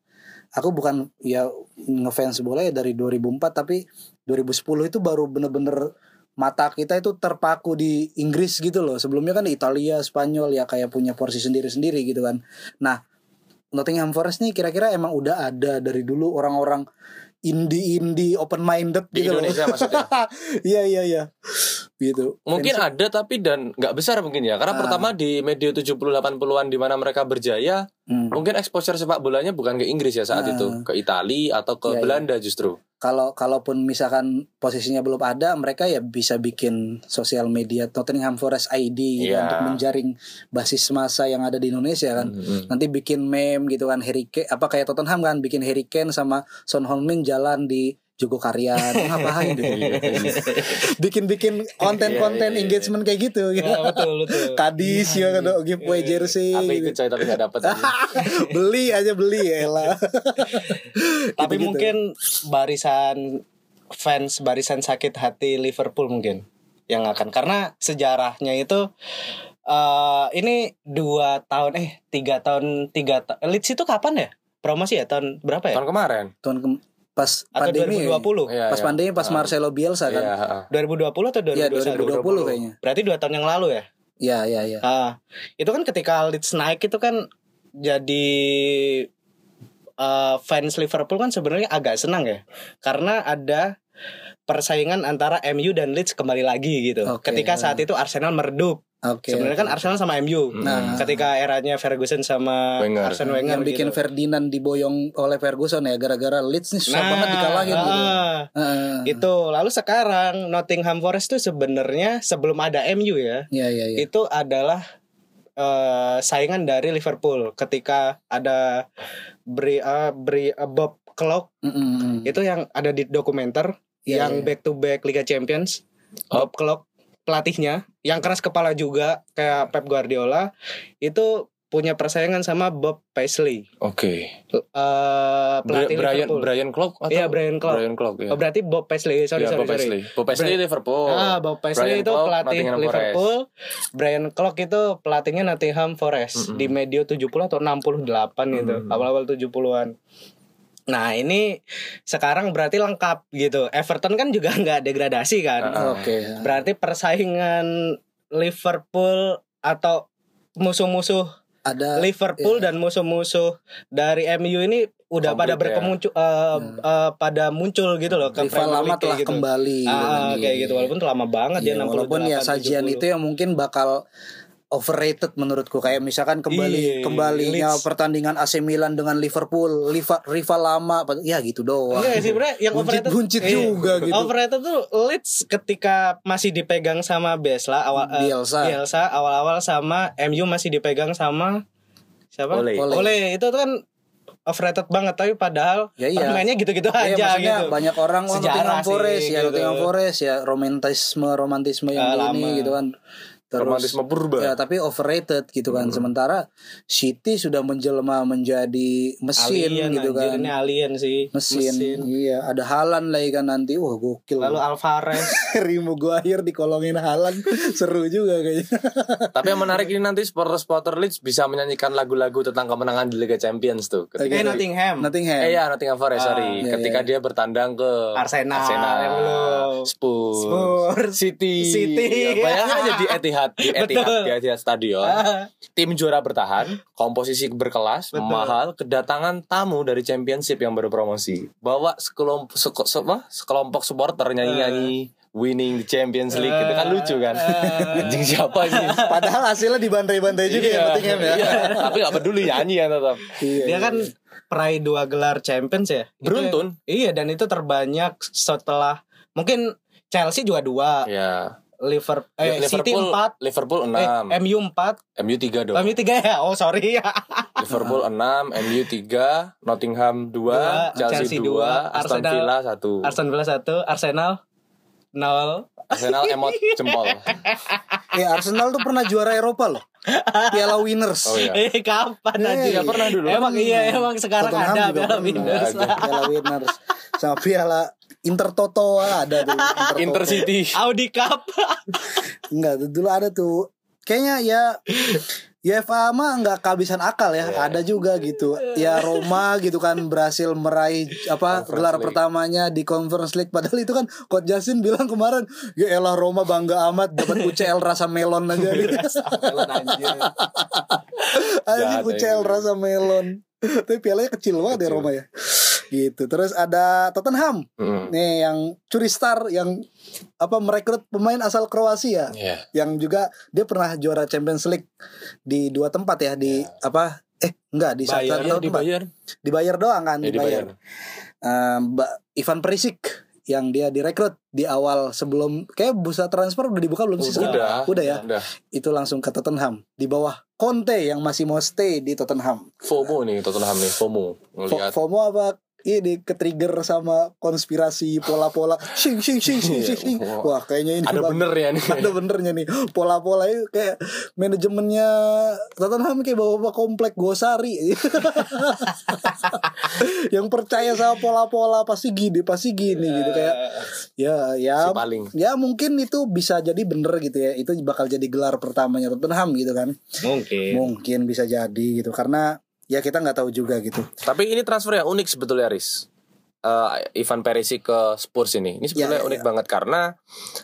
Aku bukan ya ngefans bola ya dari 2004 tapi 2010 itu baru bener-bener mata kita itu terpaku di Inggris gitu loh. Sebelumnya kan di Italia, Spanyol ya kayak punya porsi sendiri-sendiri gitu kan. Nah, Nottingham Forest nih kira-kira emang udah ada dari dulu orang-orang indie-indie open minded Di gitu loh. Indonesia maksudnya? Iya iya iya. Gitu. Mungkin ada tapi dan nggak besar mungkin ya. Karena Ah. pertama di media 70 80-an di mana mereka berjaya, Hmm. mungkin exposure sepak bolanya bukan ke Inggris ya saat Ah. itu, ke Italia atau ke iya. Belanda justru. kalau kalaupun misalkan posisinya belum ada mereka ya bisa bikin sosial media Nottingham Forest ID gitu Iya. untuk menjaring basis masa yang ada di Indonesia kan Mm-mm. nanti bikin meme gitu kan Harry Kane apa kayak Tottenham kan bikin Harry Kane sama Son Heung-min jalan di Jogokarian ngapain gitu bikin-bikin konten-konten Iya, iya, iya, engagement kayak gitu gitu. Ya, betul betul. Kadis ya kan giveaway jersey Aku gitu. ikut coy tapi nggak dapet. beli aja beli ya lah Tapi mungkin barisan fans barisan sakit hati Liverpool mungkin yang akan. Karena sejarahnya itu eh ini dua tahun eh tiga tahun tiga tahun Leeds itu kapan ya? Promosi ya? Tahun berapa ya? Tahun kemarin. Tahun ke- pas atau pandemi. 2020 Iya, pas iya. pandemi pas Ah. Marcelo Bielsa kan. Iya, heeh. 2020 atau 2021 Iya 2020 kayaknya. Berarti dua tahun yang lalu ya? Iya iya iya. Ah, itu kan ketika Leeds naik itu kan jadi eh, fans Liverpool kan sebenarnya agak senang ya. Karena ada persaingan antara MU dan Leeds kembali lagi gitu. Oke. Ketika saat itu Arsenal meredup. Oke sebenarnya kan Arsenal sama MU. Nah. ketika eranya Ferguson sama Wenger. Arsene Wenger yang bikin gitu. Ferdinand diboyong oleh Ferguson ya gara-gara Leeds nih susah Nah, banget dikalahin gitu. ah, Heeh. itu lalu sekarang Nottingham Forest tuh sebenarnya sebelum ada MU ya Iya iya iya. itu adalah eh, saingan dari Liverpool ketika ada Bri, eh, Bri- eh, Bob Clock Mm, mm, mm. itu yang ada di dokumenter Iya, yang iya. back to back Liga Champions Bob Clock pelatihnya yang keras kepala juga kayak Pep Guardiola itu punya persaingan sama Bob Paisley Oke. eh pelatih Brian Liverpool Brian Clough atau Iya, Brian Clough. Brian ya. oh berarti Bob Paisley sorry Iya, sorry Bob sorry Paisley. Bob Paisley Brian- Liverpool. Ah, Bob Paisley Brian itu pelatih Nottingham Liverpool. Brian Clough itu pelatihnya Nottingham Forest Mm-mm. di medio 70 atau 68 gitu, Mm. awal-awal 70-an. Nah, ini sekarang berarti lengkap gitu. Everton kan juga nggak degradasi kan. Ah. Oke. Berarti persaingan Liverpool atau musuh-musuh Ada Liverpool dan musuh-musuh dari MU ini udah Komplit pada ya. berkemuncul eh, eh, pada muncul gitu loh ke rival Premier lama telah gitu. kembali. Ah, kayak gitu walaupun tuh lama banget Iya, dia 68 walaupun ya sajian 70. itu yang mungkin bakal overrated menurutku kayak misalkan kembali Iya, kembalinya Leeds. pertandingan AC Milan dengan Liverpool rival, rival lama ya gitu doang. Enggak sih sebenarnya yang overrated Buncit-buncit iya. juga gitu. Overrated tuh Leeds ketika masih dipegang sama Besla awal eh, Bielsa. Bielsa awal-awal sama MU masih dipegang sama siapa? Ole. Ole. Itu tuh kan overrated banget tapi padahal Ya, iya. mainnya gitu-gitu Iya, aja gitu. banyak orang oh, Sejarah Nottingham sih, Forest ya gitu. Nottingham Forest ya romantisme romantisme yang Ah, ini gitu kan. Terus Romantisme purba. ya tapi overrated gitu kan. Hmm. Sementara City sudah menjelma menjadi mesin alien gitu kan. ini alien sih. Mesin. Iya, ada Halan lagi kan nanti. Wah, gokil. Lalu Alvarez Rimo Guahir dikolongin Halan seru juga kayaknya. Tapi yang menarik ini nanti supporter-supporter Leeds bisa menyanyikan lagu-lagu tentang kemenangan di Liga Champions tuh. Oke. eh Nottingham. Nottingham. Eh ya Nottingham Forest Ah, sorry. iya, Ketika dia bertandang ke Arsenal, Arsenal yang belum. Spurs, Spurs. City, City. Bayangkan aja di Etihad, di Etihad, Betul. di Etihad Stadion. Ah, Tim juara bertahan, komposisi berkelas, Betul. mahal, kedatangan tamu dari Championship yang baru promosi. Bawa sekelompok seko- se- apa? sekelompok supporter nyanyi-nyanyi winning the Champions League gitu kan lucu kan. Anjing siapa ini? Padahal hasilnya dibantai-bantai juga ya Nottingham ya. Iya, tapi gak peduli nyanyi ya tetap. Iya, dia iya. kan peraih dua gelar Champions ya. Itu- Beruntun. iya dan itu terbanyak setelah mungkin Chelsea juga dua, Ya. Liverpool, eh, City Liverpool empat, Liverpool eh, 6, MU empat, MU 3 dong. MU tiga ya. Oh sorry ya. Liverpool 6, MU 3, Nottingham 2, Dua, Chelsea, Chelsea 2, dua, Aston Arsenal- Villa 1. Arsenal Villa satu, Arsenal nol. Arsenal emot jempol. Ya Arsenal tuh pernah juara Eropa loh. Piala Winners. Oh iya. Eh kapan Eh, aja? iya, pernah dulu. Emang iya emang sekarang Tottenham ada Piala. Winners. Piala Winners sama Piala Intertoto ada tuh. Intertoto. Intercity. Audi Cup. Enggak, dulu ada tuh. Kayaknya ya UEFA mah nggak kehabisan akal ya. Iya. Ada juga gitu. Ya Roma gitu kan berhasil meraih apa Conference gelar League. pertamanya di Conference League padahal itu kan Coach Jasin bilang kemarin ya elah Roma bangga amat dapat UCL rasa melon aja gitu. Anjir. Ya UCL rasa melon. Tapi pialanya kecil banget ya. Roma ya. Gitu. Terus ada Tottenham. Mm. Nih yang curi star yang apa merekrut pemain asal Kroasia Iya. yang juga dia pernah juara Champions League di dua tempat ya di apa eh enggak di Bayar, satu Iya, tempat. dibayar. dibayar doang kan Ya, dibayar. dibayar. Eh, Mbak Ivan Perisic yang dia direkrut di awal sebelum kayak bursa transfer udah dibuka belum sih? Udah. Udah ya. Udah. Itu langsung ke Tottenham di bawah Conte yang masih mau stay di Tottenham. FOMO nih Tottenham nih, FOMO. Fo- Ngelihat FOMO apa ini ke trigger sama konspirasi pola-pola sing sing sing sing sing. Iya. wah kayaknya ini ada bang- bener ya nih. ada benernya nih pola-pola itu kayak manajemennya Tottenham kayak bawa-bawa komplek Gosari yang percaya sama pola-pola pasti gini pasti gini gitu kayak ya ya Si paling. ya mungkin itu bisa jadi bener gitu ya itu bakal jadi gelar pertamanya Tottenham gitu kan Mungkin. mungkin bisa jadi gitu karena ya kita nggak tahu juga gitu Tapi ini transfer yang unik sebetulnya Riz. Eh, Ivan Perisic ke Spurs ini. Ini sebetulnya Ya, ya, unik ya. banget karena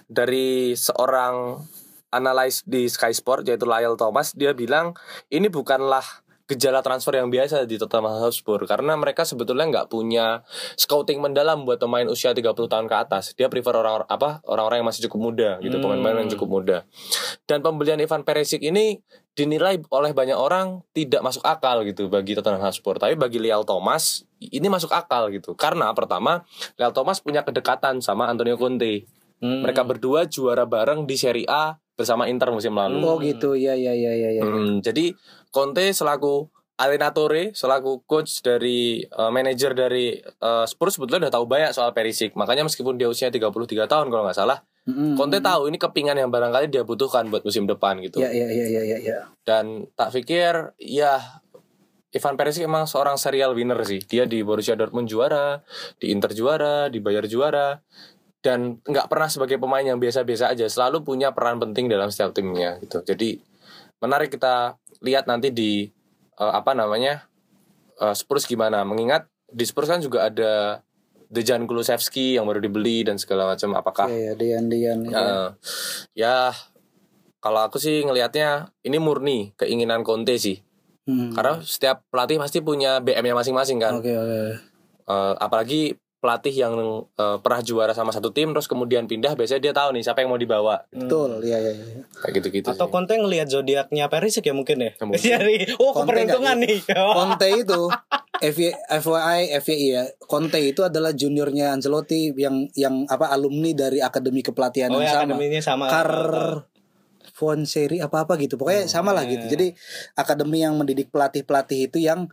dari seorang analis di Sky Sport yaitu Lyle Thomas dia bilang ini bukanlah gejala transfer yang biasa di Tottenham Hotspur karena mereka sebetulnya nggak punya scouting mendalam buat pemain usia 30 tahun ke atas. Dia prefer orang apa orang-orang yang masih cukup muda gitu, Hmm. pemain-pemain yang cukup muda. Dan pembelian Ivan Perisic ini dinilai oleh banyak orang tidak masuk akal gitu bagi Tottenham Hotspur. Tapi bagi Lial Thomas ini masuk akal gitu. Karena pertama Lial Thomas punya kedekatan sama Antonio Conte. Hmm. Mereka berdua juara bareng di Serie A bersama Inter musim lalu. oh gitu ya ya ya ya ya Hmm, jadi Conte selaku allenatore selaku coach dari eh, manajer dari eh, Spurs sebetulnya udah tahu banyak soal Perisic. Makanya meskipun dia usia 33 tahun kalau nggak salah, Conte tahu ini kepingan yang barangkali dia butuhkan buat musim depan gitu. ya ya ya ya ya ya Dan tak pikir ya Ivan Perisic emang seorang serial winner sih. Dia di Borussia Dortmund juara, di Inter juara, di Bayern juara dan nggak pernah sebagai pemain yang biasa-biasa aja, selalu punya peran penting dalam setiap timnya gitu. Jadi menarik kita lihat nanti di eh, apa namanya eh, Spurs gimana. Mengingat di Spurs kan juga ada Dejan Kulusevski yang baru dibeli dan segala macam. Apakah ya ya Dian Dian ya. Eh, ya kalau aku sih ngelihatnya ini murni keinginan Conte sih. Hmm. Karena setiap pelatih pasti punya BM-nya masing-masing kan. oke oke Eh, apalagi pelatih yang eh, pernah juara sama satu tim terus kemudian pindah biasanya dia tahu nih siapa yang mau dibawa. betul ya ya ya Kayak gitu-gitu Atau sih. Conte ngelihat zodiaknya Perisic ya mungkin ya. Ya, mungkin. Jadi, oh Conte keberuntungan nih. Conte itu FY FYI FYI ya Conte itu adalah juniornya Ancelotti yang yang apa alumni dari akademi kepelatihan Oh yang ya sama akademinya sama. Car Fonseri apa apa gitu pokoknya sama lah gitu jadi akademi yang mendidik pelatih pelatih itu yang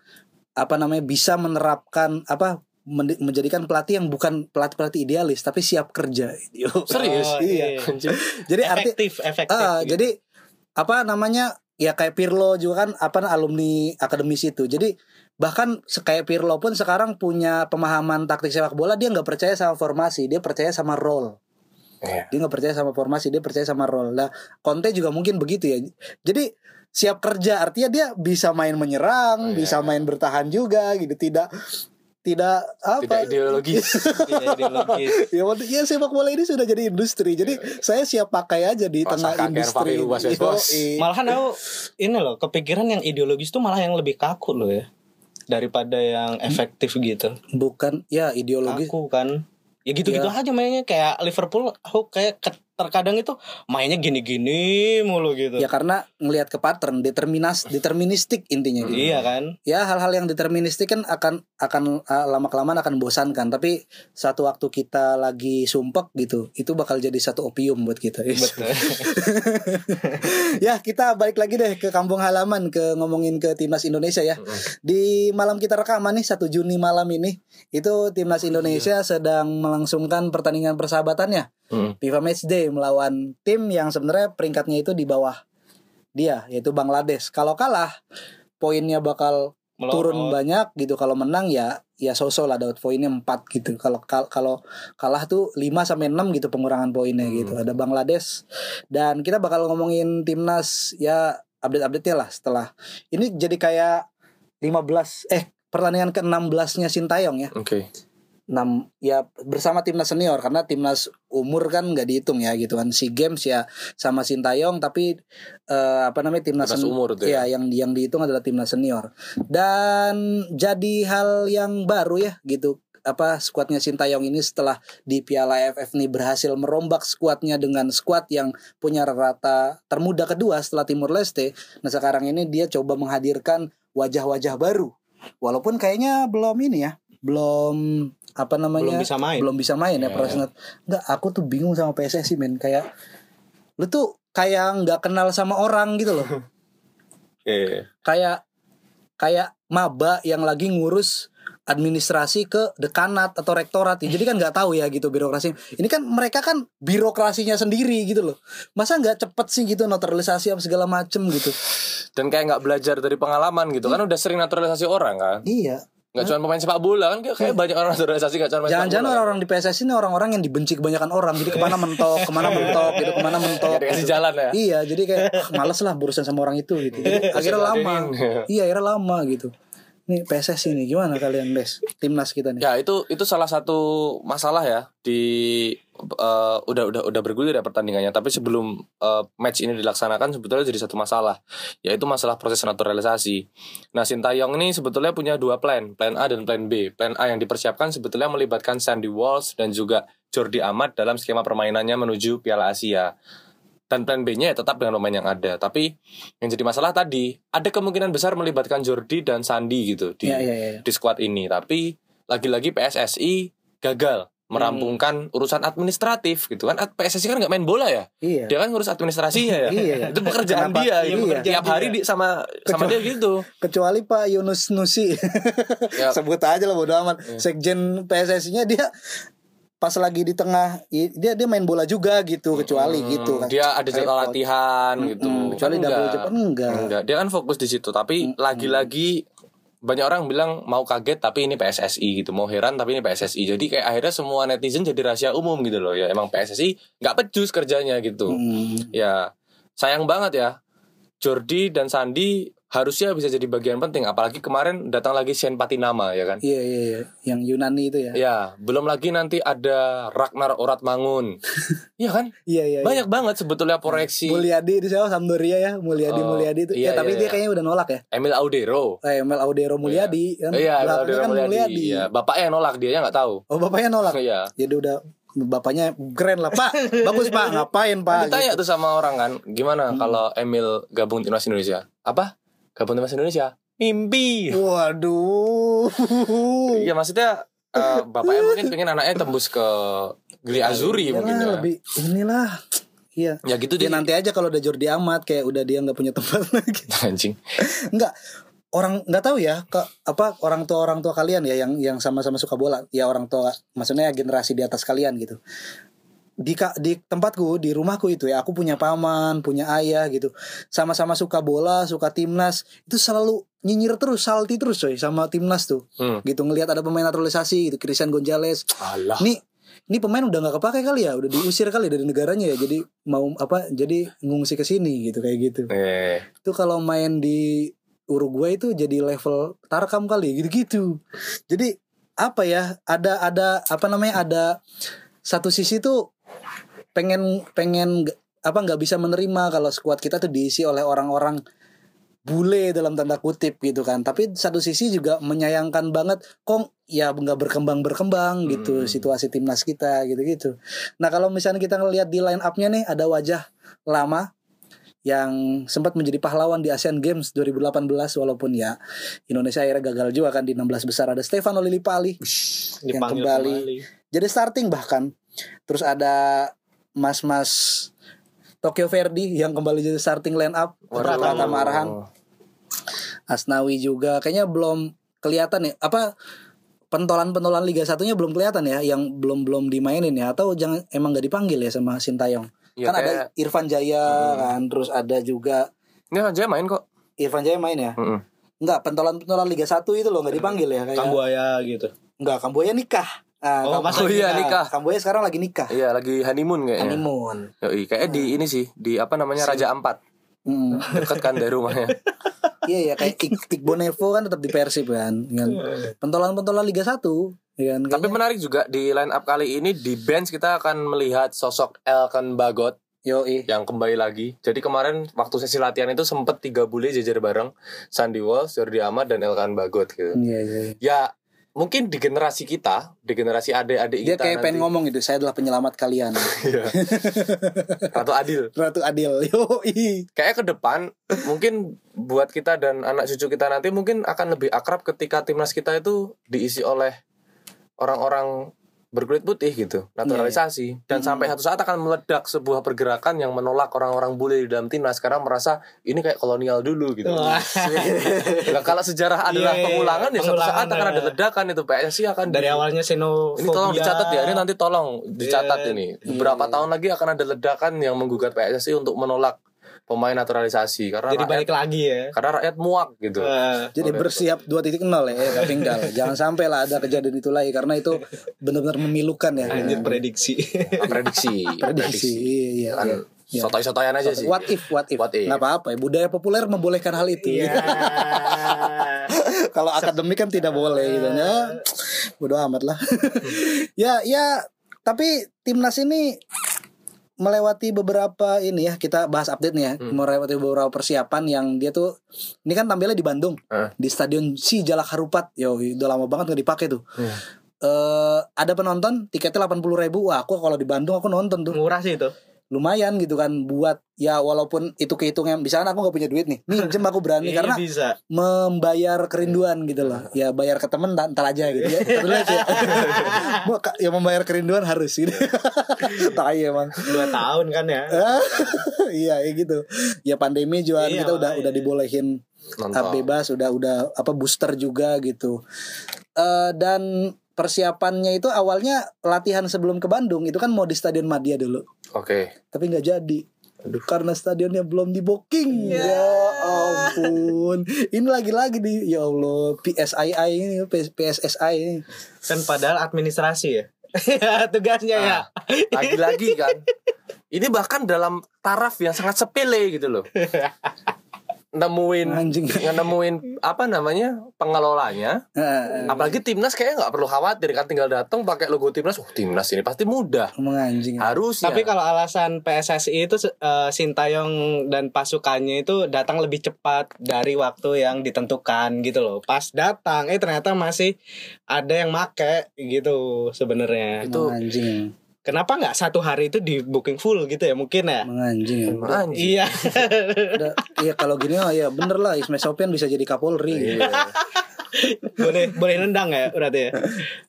apa namanya bisa menerapkan apa menjadikan pelatih yang bukan pelatih pelatih idealis tapi siap kerja Serius? Oh, Iya. iya. jadi arti efektif, efektif. Ah, gitu. jadi apa namanya ya kayak Pirlo juga kan apa alumni akademis itu. Jadi bahkan kayak Pirlo pun sekarang punya pemahaman taktik sepak bola dia nggak percaya sama formasi, dia percaya sama role. Iya. Dia nggak percaya sama formasi, dia percaya sama role. Nah, Conte juga mungkin begitu ya. Jadi siap kerja artinya dia bisa main menyerang, Oh, iya. bisa main bertahan juga gitu. Tidak tidak apa Tidak ideologis. Tidak ideologis. ya, waktu- ya sepak bola ini sudah jadi industri. Jadi saya siap pakai aja di Masa tengah industri. Bas Bas Bos. Malahan aku ini loh kepikiran yang ideologis tuh malah yang lebih kaku loh ya daripada yang efektif gitu. bukan ya ideologis Kaku kan. Ya gitu-gitu Ya. aja mainnya kayak Liverpool aku kayak terkadang itu mainnya gini-gini mulu gitu. ya karena ngelihat ke pattern determinas deterministik intinya gitu. Iya kan? ya hal-hal yang deterministik kan akan akan uh, lama kelamaan akan bosankan tapi satu waktu kita lagi sumpek gitu itu bakal jadi satu opium buat kita Betul. ya kita balik lagi deh ke kampung halaman ke ngomongin ke timnas Indonesia ya di malam kita rekaman nih 1 Juni malam ini itu timnas Indonesia sedang melangsungkan pertandingan persahabatannya Hmm. FIFA Matchday melawan tim yang sebenarnya peringkatnya itu di bawah dia yaitu Bangladesh. Kalau kalah poinnya bakal Melorot. turun banyak gitu. Kalau menang ya ya sosok lah dapat poinnya 4 gitu. Kalau kal- kalau kalah tuh 5 sampai 6 gitu pengurangan poinnya Hmm. gitu. Ada Bangladesh dan kita bakal ngomongin timnas ya update-update-nya lah setelah ini jadi kayak 15 eh pertandingan ke-16-nya Sintayong ya. Oke. Enam ya bersama timnas senior karena timnas umur kan nggak dihitung ya gitu kan. Si games ya sama sintayong tapi eh, apa namanya timnas, Timnas umur tuh ya. ya. yang yang dihitung adalah timnas senior. Dan jadi hal yang baru ya gitu. Apa skuadnya sintayong ini setelah di Piala AFF ini berhasil merombak skuadnya dengan skuad yang punya rata termuda kedua setelah Timur Leste nah sekarang ini dia coba menghadirkan wajah-wajah baru. Walaupun kayaknya belum ini ya belum apa namanya belum bisa main belum bisa main ya Ya. Prasnat. Enggak, aku tuh bingung sama PSSI men kayak lu tuh kayak nggak kenal sama orang gitu loh. Oke. kayak kayak maba yang lagi ngurus administrasi ke dekanat atau rektorat ya. jadi kan nggak tahu ya gitu birokrasi ini kan mereka kan birokrasinya sendiri gitu loh masa nggak cepet sih gitu naturalisasi apa segala macem gitu Dan kayak nggak belajar dari pengalaman gitu kan udah sering naturalisasi orang kan. iya Nggak cuma pemain sepak bola kan kayak kayak banyak orang naturalisasi nggak cuma pemain Jangan-jangan orang-orang di PSSI ini orang-orang yang dibenci kebanyakan orang Jadi ke mana mentok, ke mana mentok gitu, ke mana mentok dikasih gitu. jalan ya. Iya jadi kayak ah, males lah berurusan sama orang itu gitu Jadi akhirnya lama. Iya akhirnya lama gitu Nih PSSI nih gimana kalian Les Timnas kita nih Ya itu itu salah satu masalah ya di eh, udah udah udah bergulir ya pertandingannya. Tapi sebelum eh, match ini dilaksanakan sebetulnya jadi satu masalah, yaitu masalah proses naturalisasi. Nah Sintayong ini sebetulnya punya dua plan, plan A dan plan B. Plan A yang dipersiapkan sebetulnya melibatkan Sandy Walsh dan juga Jordi Amat dalam skema permainannya menuju Piala Asia. Dan plan B-nya ya tetap dengan pemain yang ada. Tapi yang jadi masalah tadi ada kemungkinan besar melibatkan Jordi dan Sandi gitu di Iya iya iya di squad ini. Tapi lagi-lagi PSSI gagal merampungkan urusan administratif gitu kan. PSSI kan nggak main bola ya? Iya. Dia kan ngurus administrasinya ya? Iya, iya. itu pekerjaan Kenapa? dia Iya, gitu. pekerjaan tiap hari di sama sama dia gitu. Kecuali Pak Yunus Nusi. Ya. Sebut aja lah bodo amat. Sekjen PSSI-nya dia pas lagi di tengah dia dia main bola juga gitu kecuali Hmm, gitu kan. dia ada jadwal latihan gitu. Mm-mm, kecuali Kan double enggak. job enggak. Enggak, dia kan fokus di situ. Tapi lagi-lagi banyak orang bilang mau kaget tapi ini PSSI gitu. Mau heran tapi ini PSSI jadi kayak akhirnya semua netizen jadi rahasia umum gitu loh. Ya emang PSSI nggak pecus kerjanya gitu. Hmm. ya sayang banget ya Jordi dan Sandi harusnya bisa jadi bagian penting apalagi kemarin datang lagi Shen Patinama ya kan Iya iya iya yang Yunani itu ya. ya belum lagi nanti ada Ragnar Oratmangun iya kan Iya iya. banyak banget sebetulnya proyeksi Mulyadi di siapa Sampdoria ya, Mulyadi Oh, Mulyadi itu. iya, ya tapi iya, dia iya. kayaknya udah nolak ya. Emil Audero Eh, Mel Audero Mulyadi kan. iya Emil Audero kan Mulyadi Iya, bapaknya yang nolak dia nggak tahu Oh, bapaknya nolak. iya Jadi udah bapaknya keren lah, Pak. Bagus, Pak. Ngapain, Pak? ditanya Gitu. tuh sama orang kan gimana Hmm. kalau Emil gabung timnas Indonesia apa gabung timnas Indonesia mimpi Waduh. Iya maksudnya eh, bapaknya mungkin pengen anaknya tembus ke Gili Azuri Iyalah, mungkin ya. lebih inilah. Iya. Ya gitu Ya deh. nanti aja kalau udah Jordi Amat kayak udah dia nggak punya tempat lagi. Anjing. Enggak. Orang nggak tahu ya ke apa orang tua orang tua kalian ya yang yang sama-sama suka bola. Ya orang tua maksudnya generasi di atas kalian gitu. Di di tempatku, di rumahku itu ya aku punya paman, punya ayah gitu. Sama-sama suka bola, suka timnas. Itu selalu nyinyir terus, salty terus coy sama timnas tuh. Hmm. Gitu ngelihat ada pemain naturalisasi gitu, Christian Gonzalez. Alah. Nih ini pemain udah nggak kepake kali ya, udah diusir kali dari negaranya ya. Jadi mau apa? Jadi ngungsi ke sini gitu kayak gitu Eh, itu kalau main di Uruguay itu jadi level Tarkam kali gitu-gitu. Jadi apa ya? Ada ada apa namanya? Ada satu sisi tuh pengen pengen apa nggak bisa menerima kalau skuad kita tuh diisi oleh orang-orang bule dalam tanda kutip gitu kan. Tapi satu sisi juga menyayangkan banget kok ya nggak berkembang berkembang gitu Hmm. situasi timnas kita gitu-gitu. Nah kalau misalnya kita ngelihat di line up-nya nih ada wajah lama yang sempat menjadi pahlawan di Asian Games 2018 walaupun ya Indonesia akhirnya gagal juga kan di 16 besar ada Stefano Lillipali yang dipanggil kembali. kembali. jadi starting bahkan terus ada mas-mas Tokyo Verdi yang kembali jadi starting line up. Pratama Arhan Asnawi juga kayaknya belum kelihatan ya apa pentolan-pentolan Liga satunya belum kelihatan ya yang belum belum dimainin ya atau jangan emang nggak dipanggil ya sama Sintayong Ya, kan ada kayak- Irfan Jaya Hmm. kan terus ada juga Ini aja main kok. Irfan Jaya main ya Mm-mm. Enggak, pentolan-pentolan Liga 1 itu loh nggak dipanggil ya kayak. Kambuaya gitu. Enggak, Kamboya nikah. Ah, Oh, masa Oh iya nikah. Kamboya sekarang lagi nikah. Iya lagi honeymoon kayaknya. Honeymoon. Yoi, kayaknya di ini sih di apa namanya Raja Ampat Hmm. dekat kan dari rumahnya. Iya ya kayak Ik- Iqbal Nevo kan tetap di Persib kan. Kan. Pentolan-pentolan Liga 1 Ya kan? Tapi menarik juga di line up kali ini di bench kita akan melihat sosok Elkan Bagot Yoi. yang kembali lagi. Jadi kemarin waktu sesi latihan itu sempet tiga bule jajar bareng Sandy Walsh, Jordi Amat dan Elkan Bagot gitu. Iya, iya. Ya mungkin di generasi kita, di generasi adik-adik Dia kita kayak pengen nanti- ngomong gitu, saya adalah penyelamat kalian. Iya. Ratu Adil. Ratu Adil. Yoi. Kayak ke depan mungkin buat kita dan anak cucu kita nanti mungkin akan lebih akrab ketika timnas kita itu diisi oleh orang-orang berkulit putih gitu, naturalisasi dan sampai satu saat akan meledak sebuah pergerakan yang menolak orang-orang bule di dalam timnas karena merasa ini kayak kolonial dulu gitu. Nah, kalau sejarah adalah Iya, iya, pengulangan ya suatu saat akan ada ya. ledakan itu PSSI akan Dari di- awalnya xenofobia. ini tolong dicatat ya. Ini nanti tolong dicatat Iya. ini. Beberapa tahun lagi akan ada ledakan yang menggugat PSSI untuk menolak pemain naturalisasi karena jadi rakyat, balik lagi ya. karena rakyat muak gitu. Eh, Jadi bersiap 2.0 ya, eh, tapi enggak lah. Jangan sampai lah ada kejadian itu lagi karena itu benar-benar memilukan ya. anjir prediksi. Prediksi. Prediksi. Iya, iya. Kan iya. sotoy-sotoyan aja sih. What if, what if? What if. Nggak apa-apa ya. Budaya populer membolehkan hal itu. Iya. Kalau akademik kan tidak boleh gitu ya. Bodo amat lah. ya, ya. Tapi timnas ini melewati beberapa ini ya kita bahas update nih ya melewati beberapa persiapan yang dia tuh ini kan tampilnya di Bandung Eh. di stadion Si Jalak Harupat yo udah lama banget nggak dipakai tuh. Eh ada penonton tiketnya delapan puluh ribu. Wah aku kalau di Bandung aku nonton tuh. Murah sih itu. Lumayan gitu kan buat ya walaupun itu kehitungnya misalnya aku nggak punya duit nih minjem aku berani Iya, karena bisa. membayar kerinduan gitu loh ya bayar ke temen ntar, aja gitu ya ya membayar kerinduan harus gitu tai emang Dua tahun kan ya. iya ya gitu ya pandemi juga Iya, kita udah makanya. udah dibolehin Nonton. uh, bebas udah udah apa booster juga gitu Eh dan persiapannya itu awalnya latihan sebelum ke Bandung itu kan mau di Stadion Madia dulu Oke. tapi nggak jadi karena stadionnya belum di booking ya ampun ini lagi-lagi di ya Allah PSII ini PS- PSSI ini Kan padahal administrasi ya. Tugasnya ya. Lagi-lagi kan. Ini bahkan dalam taraf yang sangat sepele gitu loh. Nemuin Anjing. nemuin apa namanya pengelolanya Eh, Apalagi timnas kayaknya nggak perlu khawatir kan tinggal datang pakai logo timnas. Oh timnas ini pasti mudah. anjing Harusnya. Tapi kalau alasan PSSI itu eh, Sintayong dan pasukannya itu datang lebih cepat dari waktu yang ditentukan gitu loh. Pas datang eh ternyata masih ada yang make gitu sebenarnya. itu anjing Kenapa nggak satu hari itu di booking full gitu ya mungkin ya? emang anjing anjing. Iya. Udah, iya kalau gini oh ya bener lah Ismail Sopian bisa jadi Kapolri Iya. boleh boleh nendang ya berarti ya.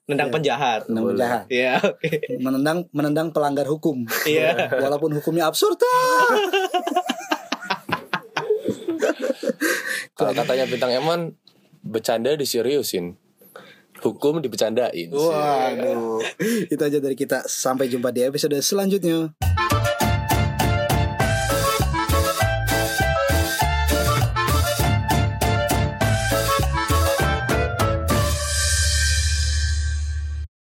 Nendang penjahat. Menang jahat Iya, oke. menendang menendang pelanggar hukum Iya. walaupun hukumnya absurd. Kalau katanya bintang Emon bercanda diseriusin. Hukum dibecandain. Waduh. Itu aja dari kita. Sampai jumpa di episode selanjutnya